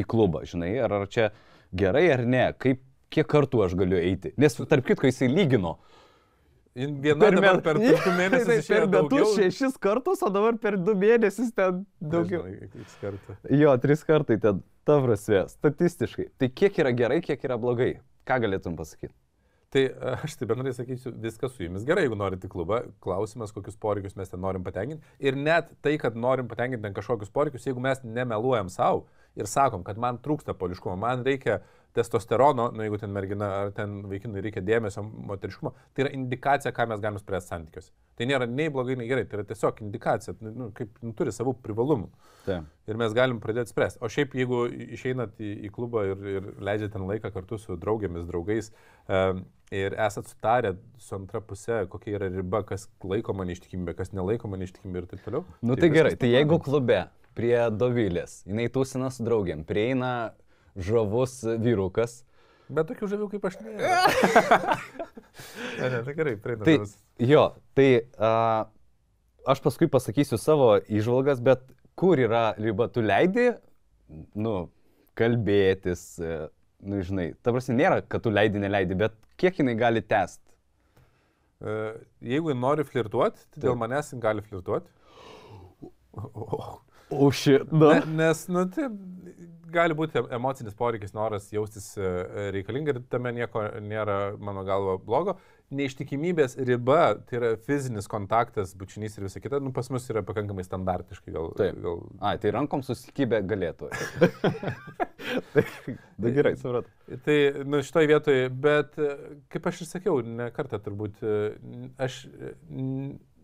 į klubą, žinai, ar, ar čia gerai ar ne, kaip, kiek kartų aš galiu eiti. Nes tarp kitko jisai lygino. Viena per, dabar, per du mėnesius [laughs] per išėjo metus šešis kartus, o dabar per du mėnesius ten daugiau. Nežinau, kiek kartų. Jo, trys kartai ten, ta prasme, statistiškai. Tai kiek yra gerai, kiek yra blogai? Ką galėtum pasakyti? Tai a, aš tai bendrai sakysiu, viskas su jumis gerai, jeigu norite klubą. Klausimas, kokius poreikius mes ten norim patenkinti. Ir net tai, kad norim patenkinti ten kažkokius poreikius, jeigu mes nemeluojam savo ir sakom, kad man trūksta poliškumo, man reikia testosterono, nu, jeigu ten mergina ar ten vaikinai reikia dėmesio, moteriškumo, tai yra indikacija, ką mes galime spręsti santykiuose. Tai nėra nei blogai, nei gerai, tai yra tiesiog indikacija, nu, nu, kaip nu, turi savų privalumų. Taip. Ir mes galim pradėti spręsti. O šiaip, jeigu išeinat į, į klubą ir, ir leidžiate ten laiką kartu su draugėmis, draugais um, ir esat sutarę su antra pusė, kokia yra riba, kas laikoma neištikimybė, kas nelaikoma neištikimybė ir taip toliau. Nu tai, tai gerai, tai jeigu klube prie Dovilės, jinai tūsina su draugiam, prieina žavus vyrukas, Bet tokių žavių kaip aš ne. ne, ne, tai gerai, prieina. Tai jo, tai uh, aš paskui pasakysiu savo įžvalgas, bet kur yra riba, tu leidi, nu, kalbėtis, e, nu, žinai, ta prasme nėra, kad tu leidi, neleidi, bet kiek jinai gali tęsti. E, Jeigu nori flirtuoti, tai dėl manęs jin gali flirtuoti. O šit, nu. Ne, nes, nu, tai gali būti emocinis poreikis, noras jaustis e, reikalinga ir tame nieko nėra, mano galva, blogo. Neištikimybės riba, tai yra fizinis kontaktas, bučinys ir visa kita, nu, pas mus yra pakankamai standartiškai. Gal, Taip. gal... A, tai rankom susikibę galėtų. Da [laughs] gerai, supratau. Tai, nu, šitoje vietoje, bet e, kaip aš ir sakiau, ne kartą turbūt, e, aš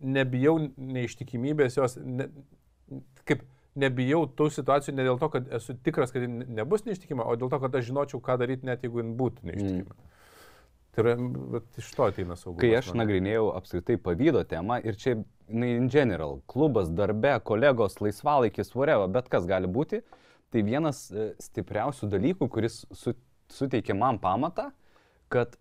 nebijau neištikimybės jos, ne, kaip nebijau tų situacijų ne dėl to, kad esu tikras, kad nebus neištikima, o dėl to, kad aš žinočiau, ką daryti, net jeigu jin būtų neištikima. Mm. Tai yra, vat iš to ateina saugumas. Kai aš manau. nagrinėjau apskritai pavydo temą ir čia, na, in general, klubas, darbe, kolegos, laisvalaikis, whatever, bet kas gali būti, tai vienas e, stipriausių dalykų, kuris su, suteikia man pamatą, kad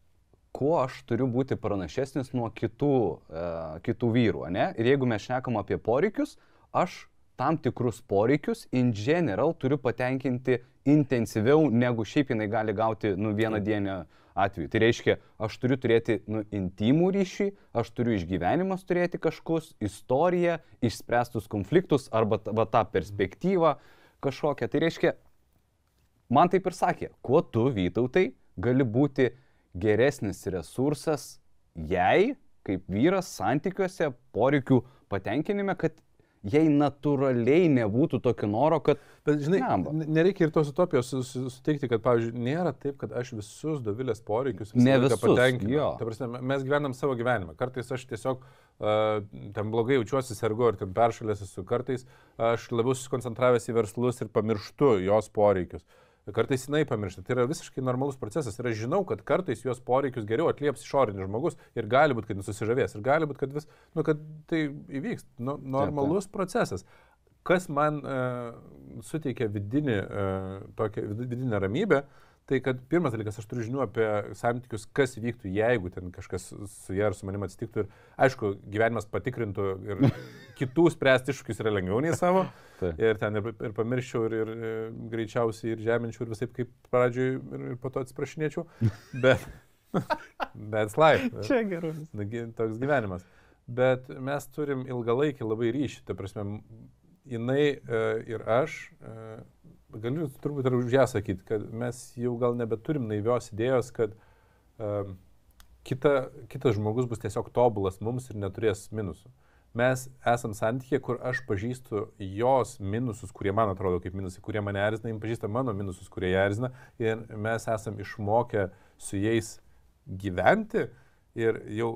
kuo aš turiu būti pranašesnis nuo kitų, e, kitų vyrų, ne? Ir jeigu mes šnekam apie poreikius, aš tam tikrus poreikius in general turiu patenkinti intensyviau, negu šiaip jinai gali gauti, nu, vieną dieną atveju. Tai reiškia, aš turiu turėti nu, intimų ryšį, aš turiu išgyvenimas turėti kažkus, istoriją, išspręstus konfliktus arba va, tą perspektyvą kažkokią. Tai reiškia, man taip ir sakė, kuo tu, Vytautai, gali būti geresnis resursas jai, kaip vyras, santykiuose, poreikių patenkinime, kad jai natūraliai nebūtų tokio noro, kad... Bet, žinai, Blemba. n- nereikia ir tos utopijos su- su- suteikti, kad, pavyzdžiui, nėra taip, kad aš visus dovilės poreikius Ne visus, patenkinu. prasme, mes gyvenam savo gyvenimą. Kartais aš tiesiog uh, ten blogai jaučiuosi, sergu ir ten peršalęs esu. Kartais aš labiau susikoncentravęs į verslus ir pamirštu jos poreikius. Kartais jinai pamiršta. Tai yra visiškai normalus procesas. Ir aš žinau, kad kartais jos poreikius geriau atlieps išorinis žmogus ir gali būti, kad jis susižavės. Ir gali būti, kad, vis, nu, kad tai įvyks. Nu, normalus procesas. Kas man uh, suteikia vidinį, uh, tokią vid- vidinę ramybę, tai kad pirmas dalykas, aš turiu žinių apie santykius, kas vyktų, jeigu ten kažkas su ja ar su manim atsitiktų. Ir aišku, gyvenimas patikrintų ir [laughs] kitų spręsti iššūkius yra lengviau nei savo. Taip. Ir ten ir, ir pamirščiau, ir, ir e, greičiausiai ir žeminčiau, ir visai kaip pradžioj, ir, ir po to atsiprašinėčiau. [laughs] Bet, [laughs] that's life. gerai. Nagi, toks gyvenimas. Bet mes turim ilgalaikį labai ryšį, ta prasme, jinai e, ir aš, e, galiu turbūt ir už ją sakyti, kad mes jau gal nebeturim naivios idėjos, kad e, kita, kitas žmogus bus tiesiog tobulas mums ir neturės minusų. Mes esam santykė, kur aš pažįstu jos minususus, kurie man atrodo kaip minusai, kurie mane erzina, jin pažįsta mano minususus, kurie ją erzina ir mes esam išmokę su jais gyventi ir jau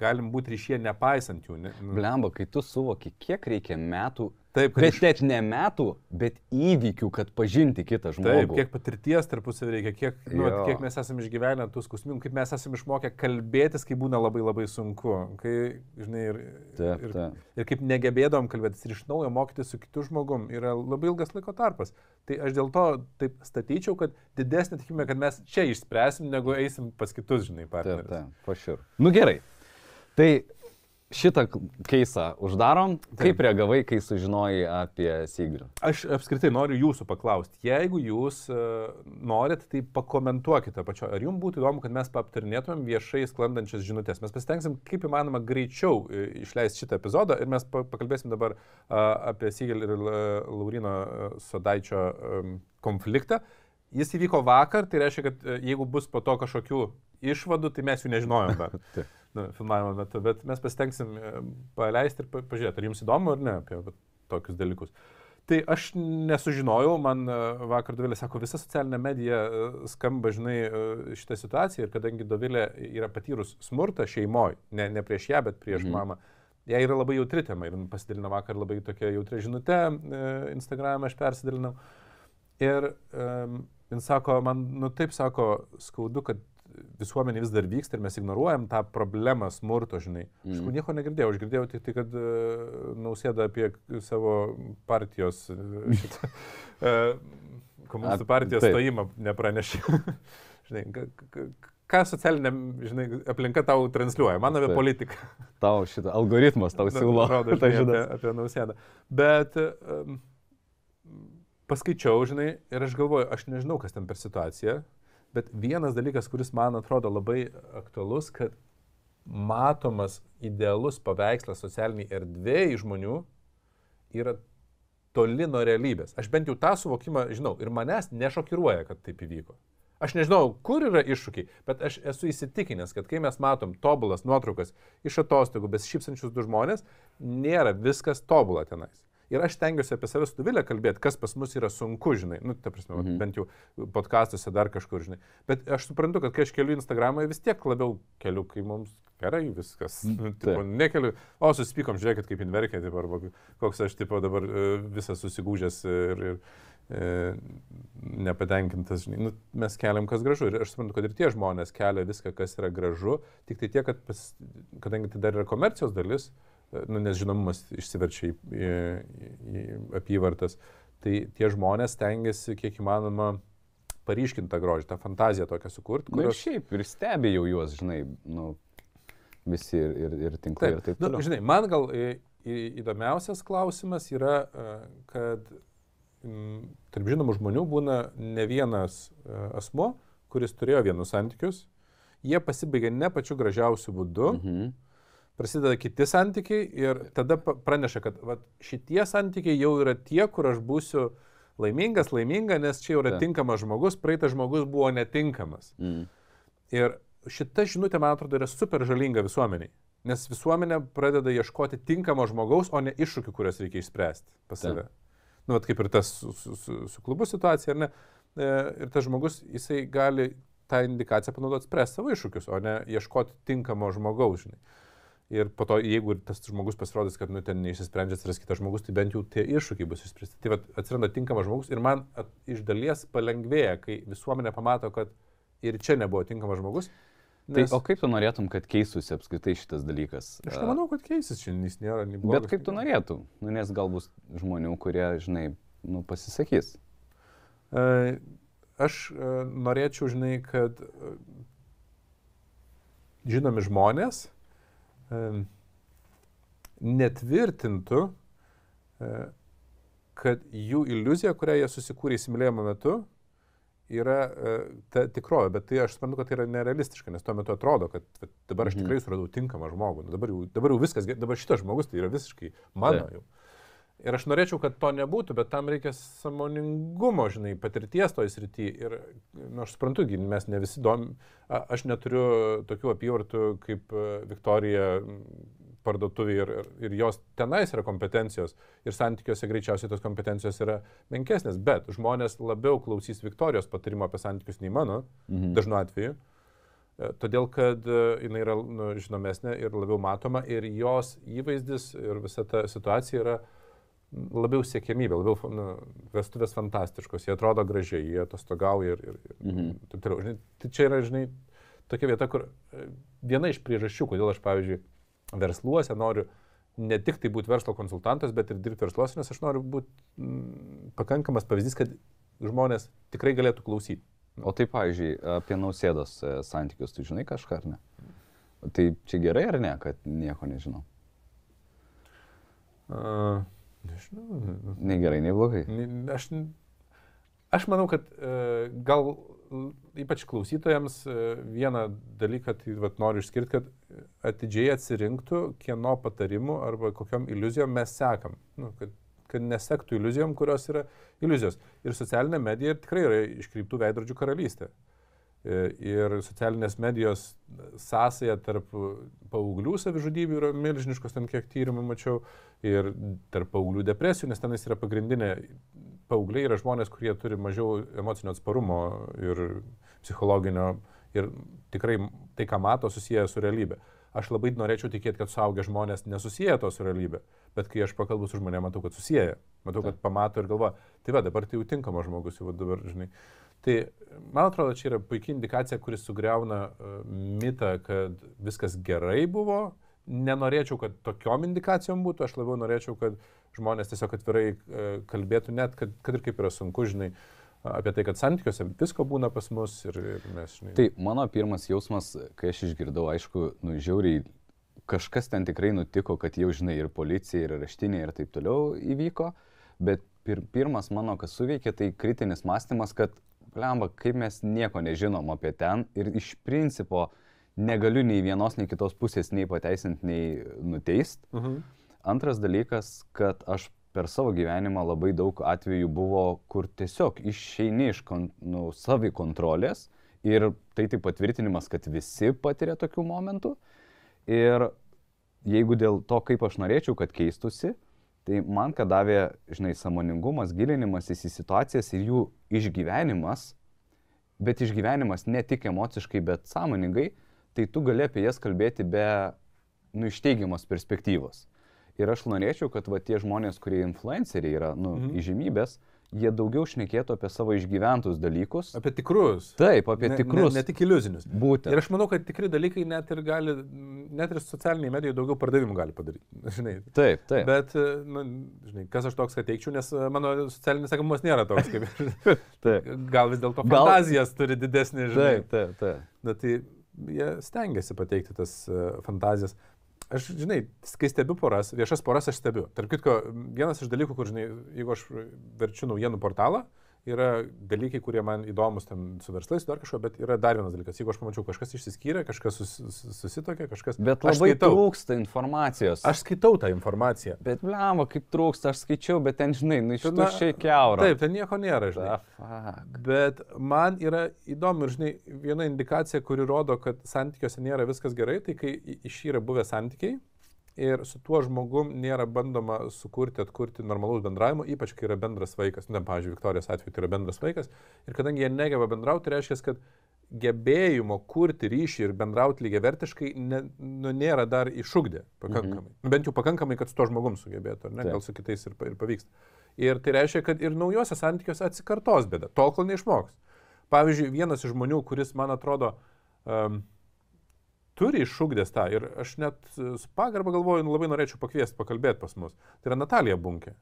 galim būti ryšyje nepaisant jų. Ne, Blemba, kai tu suvoki, kiek reikia metų, taip, kad bet iš- net ne metų, bet įvykių, kad pažinti kitą Taip, žmogų. kiek patirties tarpusavį reikia, kiek, nu, Jo. kiek mes esame išgyvenę tų skausmingų, kaip mes esame išmokę kalbėtis, kai būna labai labai sunku, kai, žinai, ir, Taip, ir, taip. ir kaip negebėdom kalbėtis ir iš naujo mokytis su kitu žmogum yra labai ilgas laiko tarpas. Tai aš dėl to taip statyčiau, kad didesnė tikimybė, kad mes čia išspręsim, negu eisim pas kitus, žinai, Taip, partnerius. taip, pašiur. Nu gerai. Tai šitą keisą uždarom. Kaip reagavai, kai sužinojai apie Sigrį? Aš apskritai noriu jūsų paklausti, jeigu jūs uh, norit, tai pakomentuokite pačio, ar jums būtų įdomu, kad mes aptarinėtumėm viešai sklandančias žinutės. Mes pasitengsim kaip įmanoma greičiau e, išleisti šitą epizodą ir mes pa pakalbėsim dabar uh, apie Sigelį ir Laurino Sodaičio um, konfliktą. Jis įvyko vakar, tai reiškia, kad jeigu bus po to kažkokių išvadų, tai mes jų nežinojom dar. [laughs] Nu, filmavimo metu, bet mes pasitengsim e, paleisti ir pa pažiūrėti, ar jums įdomu ar ne apie va, tokius dalykus. Tai aš nesužinojau, man e, vakar Dovilė sako, visa socialinė medija e, skamba, žinai, šitą situaciją ir kadangi Dovilė yra patyrus smurtą šeimoje, ne, ne prieš ją, bet prieš Mhm. mamą, jai yra labai jautri tema ir pasidalino vakar labai tokia jautri žinutė, Instagram'e aš persidalinau. Ir um, jin sako, man, nu taip sako, skaudu, kad visuomenė vis dar vyksta ir mes ignoruojam tą problemą smurto, žinai. Aš Mhm. mm. nieko negirdėjau, aš girdėjau tik tai, kad uh, nausėda apie savo partijos, uh, šitą, uh, [laughs] komunistų partijos taip. stojimą nepranešė. [laughs] žinai, ką socialinė, žinai, aplinka tau transliuoja, man apie Taip. politiką. Tau šitą algoritmas tau [laughs] siūlo. Rodo, tą žinai, apie, apie nausėdą. Bet um, paskaičiau, žinai, ir aš galvoju, aš nežinau, kas ten per situaciją, bet vienas dalykas, kuris man atrodo labai aktualus, kad matomas idealus paveikslas socialiniai erdvėjai žmonių yra toli nuo realybės. Aš bent jau tą suvokimą žinau ir manęs nešokiruoja, kad taip įvyko. Aš nežinau, kur yra iššūkiai, bet aš esu įsitikinęs, kad kai mes matom tobulas nuotraukas iš atostogų, besišypsančius du žmonės, nėra viskas tobula tenais. Ir aš tengiuosi apie save su Vilė kalbėti, kas pas mus yra sunku, žinai, nu, ta prasme, mhm. bent jau podkastuose dar kažkur, žinai. Bet aš suprantu, kad kai aš keliu Instagramą, vis tiek labiau keliu, kai mums gerai viskas. Nu, tipo, nekeliu, o susipykom, žiūrėkit, kaip inverkė, tipo, arba koks aš tipo dabar e, visas susigūžęs ir, ir e, nepatenkintas, žinai. Nu, mes keliam, kas gražu. Ir aš suprantu, kad ir tie žmonės kelia viską, kas yra gražu, tik tai tiek, kad pas, kadangi tai dar yra komercijos dalis, nu, nes žinomumas išsiverčia į, į, į apyvartas, tai tie žmonės tengiasi kiek įmanoma paryškinti tą grožį, tą fantaziją tokią sukurti. Kurios... Na ir šiaip, ir stebi jau juos, žinai, nu, visi ir, ir, ir tinklai taip, ir taip nu, toliau. Nu, žinai, man gal į, į, įdomiausias klausimas yra, kad m, tarp žinomų žmonių būna ne vienas asmo, kuris turėjo vienus santykius, jie pasibaigia ne pačiu gražiausiu būdu. Mhm prasideda kiti santykiai ir tada praneša, kad va, šitie santykiai jau yra tie, kur aš būsiu laimingas, laiminga, nes čia jau yra Ta. tinkamas žmogus, praeitas žmogus buvo netinkamas. Mm. Ir šita žinutė, man atrodo, yra super žalinga visuomeniai. Nes visuomenė pradeda ieškoti tinkamo žmogaus, o ne iššūkių, kuriuos reikia išspręsti pas save. Nu, vat, kaip ir tas su, su, su, su klubu situacija, ar ne? E, ir tas žmogus, jisai gali tą indikaciją panaudoti spręsti savo iššūkius, o ne ieškoti tinkamo žmogaus, žinai. Ir po to, jeigu tas žmogus pasirodys, kad nu, ten neišsisprendžia atsiras kitas žmogus, tai bent jau tie iššūkiai bus išspręsti. Tai vat, atsiranda tinkamas žmogus ir man at, iš dalies palengvėja, kai visuomenė pamato, kad ir čia nebuvo tinkamas žmogus. Tai nes... Tai o kaip tu norėtum, kad keistųsi apskritai šitas dalykas? Aš nemanau, kad keisis, šiandien jis nėra nei blogas. Bet kaip tu norėtum? Nu, nes gal bus žmonių, kurie, žinai, nu, pasisakys. Uh, aš uh, norėčiau, žinai, kad uh, žinomi žmonės, netvirtintų, e, kad jų iliuzija, kurią jie susikūrė įsimylėjimo metu, yra e, ta tikrovė, bet tai aš suprantu, kad tai yra nerealistiška, nes tuo metu atrodo, kad dabar aš mhm. tikrai suradau tinkamą žmogų, nu, dabar, jau, dabar jau viskas, dabar šitas žmogus tai yra visiškai mano tai. Ir aš norėčiau, kad to nebūtų, bet tam reikia samoningumo, žinai, patirties toj srity. Ir, na, nu, aš suprantu, mes ne visi dom, aš neturiu tokių apyvartų kaip e, Viktorija parduotuvė ir, ir, ir jos tenais yra kompetencijos ir santykiuose greičiausiai tos kompetencijos yra menkesnės, bet žmonės labiau klausys Viktorijos patarimo apie santykius nei mano, mhm. dažnu atveju. E, todėl, kad e, jinai yra nu, žinomesnė ir labiau matoma ir jos įvaizdis ir visa ta situacija yra uh, labiau siekiamybė, labiau nu, vestuvės fantastiškos, jie atrodo gražiai, jie atostogauja ir, ir, ir mhm. taip toliau. Žinai, tai čia yra, žinai, tokia vieta, kur e, viena iš priežasčių, kodėl aš, pavyzdžiui, versluose noriu ne tik tai būti verslo konsultantas, bet ir dirbti versluose, nes aš noriu būti mm, pakankamas pavyzdys, kad žmonės tikrai galėtų klausyti. O tai, pavyzdžiui, apie nausėdos e, santykius, tu žinai kažką ar ne? Tai čia gerai ar ne, kad nieko nežinau? Uh, Nežinau. Nei gerai, nei blogai. Aš, aš manau, kad e, gal ypač klausytojams e, vieną dalyką tai, vat, noriu išskirti, kad atidžiai atsirinktų, kieno patarimų arba kokiam iliuzijom mes sekam. Nu, kad, kad nesektų iliuzijom, kurios yra iliuzijos. Ir socialinė medija tikrai yra iškreiptų veidrodžių karalystė. E, ir socialinės medijos sąsaja tarp paauglių savižudybių yra milžiniškos, ten kiek tyrimų mačiau, ir tarp paauglių depresijų, nes tenais yra pagrindinė, paaugliai yra žmonės, kurie turi mažiau emocinio atsparumo ir psichologinio, ir tikrai tai, ką mato, susiję su realybė. Aš labai norėčiau tikėti, kad suaugę žmonės nesusiję to su realybė, bet kai aš pakalbu su žmonėmis, matau, kad susiję, matau, kad pamato ir galvoja, tai va, dabar tai jau tinkamas žmogus, jau dabar, žinai. Tai man atrodo, čia yra puikia indikacija, kuris sugriauna uh, mitą, kad viskas gerai buvo. Nenorėčiau, kad tokiom indikacijom būtų, aš labiau norėčiau, kad žmonės tiesiog atvirai uh, kalbėtų, net kad, kad ir kaip yra sunku, žinai, apie tai, kad santykiuose visko būna pas mus ir, ir mes, žinai. Tai mano pirmas jausmas, kai aš išgirdau, aišku, nu, žiauriai kažkas ten tikrai nutiko, kad jau žinai ir policija, ir raštinė ir taip toliau įvyko, bet pir, pirmas mano, kas suveikė, tai kritinis mąstymas, kad lemba, kaip mes nieko nežinom apie ten ir iš principo negaliu nei vienos, nei kitos pusės nei pateisinti, nei nuteist. Uh mhm. -huh. Antras dalykas, kad aš per savo gyvenimą labai daug atvejų buvo, kur tiesiog išeini iš kon, nu, savikontrolės ir tai tik patvirtinimas, kad visi patiria tokių momentų. Ir jeigu dėl to, kaip aš norėčiau, kad keistusi, tai man ką davė, žinai, samoningumas, gilinimasis į situacijas ir jų išgyvenimas, bet išgyvenimas ne tik emociškai, bet sąmoningai, tai tu gali apie jas kalbėti be, nu, iš teigiamos perspektyvos. Ir aš norėčiau, kad va tie žmonės, kurie influenceriai yra, nu, mhm. įžymybės, jie daugiau šnekėtų apie savo išgyventus dalykus. Apie tikrus. Taip, apie ne, tikrus. Ne, ne tik iliuzinius. Būtent. Ir aš manau, kad tikri dalykai net ir gali, net ir socialiniai medijai daugiau pardavimų gali padaryti. [laughs] Žinai. Taip, taip. Bet, nu, žinai, kas aš toks, kad teikčiau, nes mano socialinis sekamumas nėra toks kaip. [laughs] taip. Gal vis dėlto Gal- fantazijas turi didesnį, žinai. Taip, taip, taip. Na tai jie stengiasi pateikti tas uh, fantazijas. Aš, žinai, kai stebiu poras, viešas poras aš stebiu. Tark kitko, vienas iš dalykų, kur, žinai, jeigu aš verčiu naujienų portalą, yra dalykai, kurie man įdomus ten su verslais, dar kažko, bet yra dar vienas dalykas. Jeigu aš pamačiau, kažkas išsiskyrė, kažkas sus, sus- susitokė, kažkas... Bet labai skaitau. trūksta informacijos. Aš skaitau tą informaciją. Bet blema, kaip trūksta, aš skaičiau, bet ten, žinai, nu iš to šiai keurą. Taip, ten nieko nėra, žinai. Bet man yra įdomu ir, žinai, viena indikacija, kuri rodo, kad santykiuose nėra viskas gerai, tai kai i- išyra buvę santykiai ir su tuo žmogum nėra bandoma sukurti, atkurti normalaus bendravimo, ypač kai yra bendras vaikas. Na, pavyzdžiui, Viktorijos atveju tai yra bendras vaikas. Ir kadangi jie negeba bendrauti, tai reiškia, kad gebėjimo kurti ryšį ir bendrauti lygiai vertiškai ne, nu, nėra dar išugdę pakankamai. Mhm. Bent jau pakankamai, kad su to žmogum sugebėtų, ne? Gal su kitais ir, ir pavyksta. Ir tai reiškia, kad ir naujose santykiuose atsikartos bėda, tol kol neišmoks. Pavyzdžiui, vienas iš žmonių, kuris, man atrodo, um, turi išugdęs tą ir aš net su pagarba galvoju, nu, labai norėčiau pakviesti pakalbėti pas mus. Tai yra Natalija Bunkė.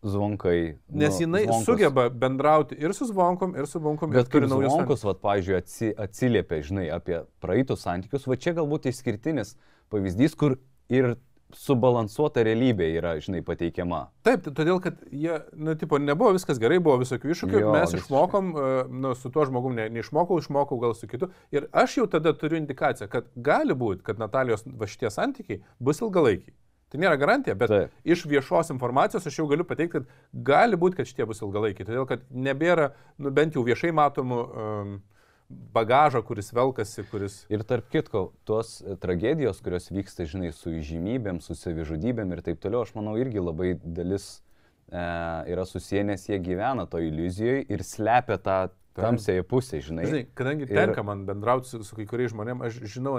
Zvonkai. Nes nu, jinai zvonkus. sugeba bendrauti ir su Zvonkom, ir su Bunkom, Bet turi naujus zvonkus, vat, pavyzdžiui, atsi, atsiliepia, žinai, apie praeitus santykius, va čia galbūt išskirtinis pavyzdys, kur ir subalansuota realybė yra, žinai, pateikiama. Taip, tai todėl, kad jie, nu, tipo, nebuvo viskas gerai, buvo visokių iššūkių, Jo, mes visiškai. išmokom, e, nu, su tuo žmogum ne, neišmokau, išmokau gal su kitu. Ir aš jau tada turiu indikaciją, kad gali būti, kad Natalijos va šitie santykiai bus ilgalaikiai. Tai nėra garantija, bet Taip. iš viešos informacijos aš jau galiu pateikti, kad gali būti, kad šitie bus ilgalaikiai. Todėl, kad nebėra, nu, bent jau viešai matomų um, bagažo, kuris velkasi, kuris... Ir tarp kitko, tos e, tragedijos, kurios vyksta, žinai, su įžymybėm, su savižudybėm ir taip toliau, aš manau, irgi labai dalis e, yra susiję, nes jie gyvena to iliuzijoje ir slepia tą tamsėje pusę, žinai. Žinai, kadangi Ir- tenka man bendrauti su, su kai kuriais žmonėmis, aš žinau,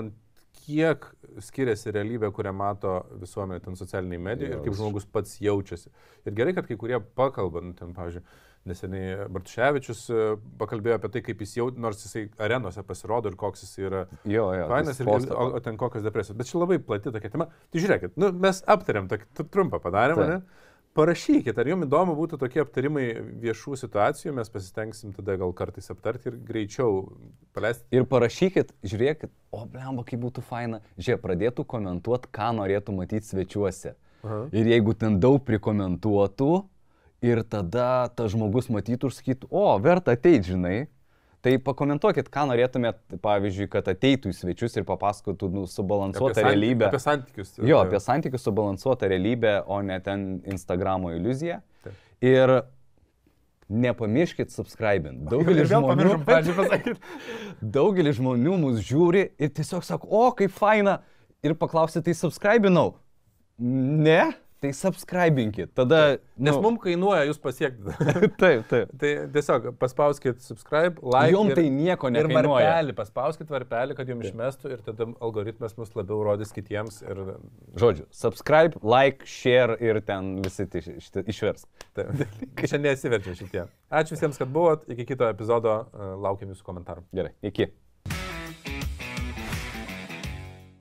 kiek skiriasi realybė, kurią mato visuomenė, ten socialiniai medijai ir kaip žmogus pats jaučiasi. Ir gerai, kad kai kurie pakalba, nu, ten, pavyzdžiui, neseniai Bartuševičius e, pakalbėjo apie tai, kaip jis jau, nors jisai arenose pasirodo ir koks jis yra Jo, jo. fainas, ir, o, o ten kokios depresijos. Bet čia labai plati tokia tema. Tai žiūrėkit, nu, mes aptarėm, tokį tr- trumpą padarėm, Taip. ne? Parašykit, ar jums įdomu būtų tokie aptarimai viešų situacijų, mes pasistengsim tada gal kartais aptarti ir greičiau paleisti. Ir parašykit, žiūrėkit, o blemba, kaip būtų faina. Žiūrėk, pradėtų komentuoti, ką norėtų matyti svečiuose. Aha. Ir jeigu ten daug prikomentuotų, ir tada tas žmogus matytų ir sakytų, o, verta ateiti, žinai. Tai pakomentuokit, ką norėtumėt, pavyzdžiui, kad ateitų į svečius ir papasakotų nu, subalansuotą santy- realybę. Apie santykius. Jo, apie santykius subalansuotą realybę, o ne ten Instagramo iliuziją. Taip. Ir nepamirškit subscribint. Daugelis žmonių, [laughs] pasakyti. daugelis žmonių mus žiūri ir tiesiog sako, o kaip faina. Ir paklausė, tai subscribinau. Ne, tai subscribinkit. Tada... Nes nu, mums kainuoja jūs pasiekti. [laughs] Taip, taip. tai tiesiog paspauskit subscribe, like. Jums ir- tai nieko Ir nekainuoja. varpelį, paspauskit varpelį, kad jums išmestų ir tada algoritmas mus labiau rodys kitiems. Ir, Žodžiu, subscribe, like, share ir ten visi tai išvers. tai, čia nesiverčia šitie. Ačiū visiems, kad buvot. Iki kito epizodo. Laukiam jūsų komentarų. Gerai, iki.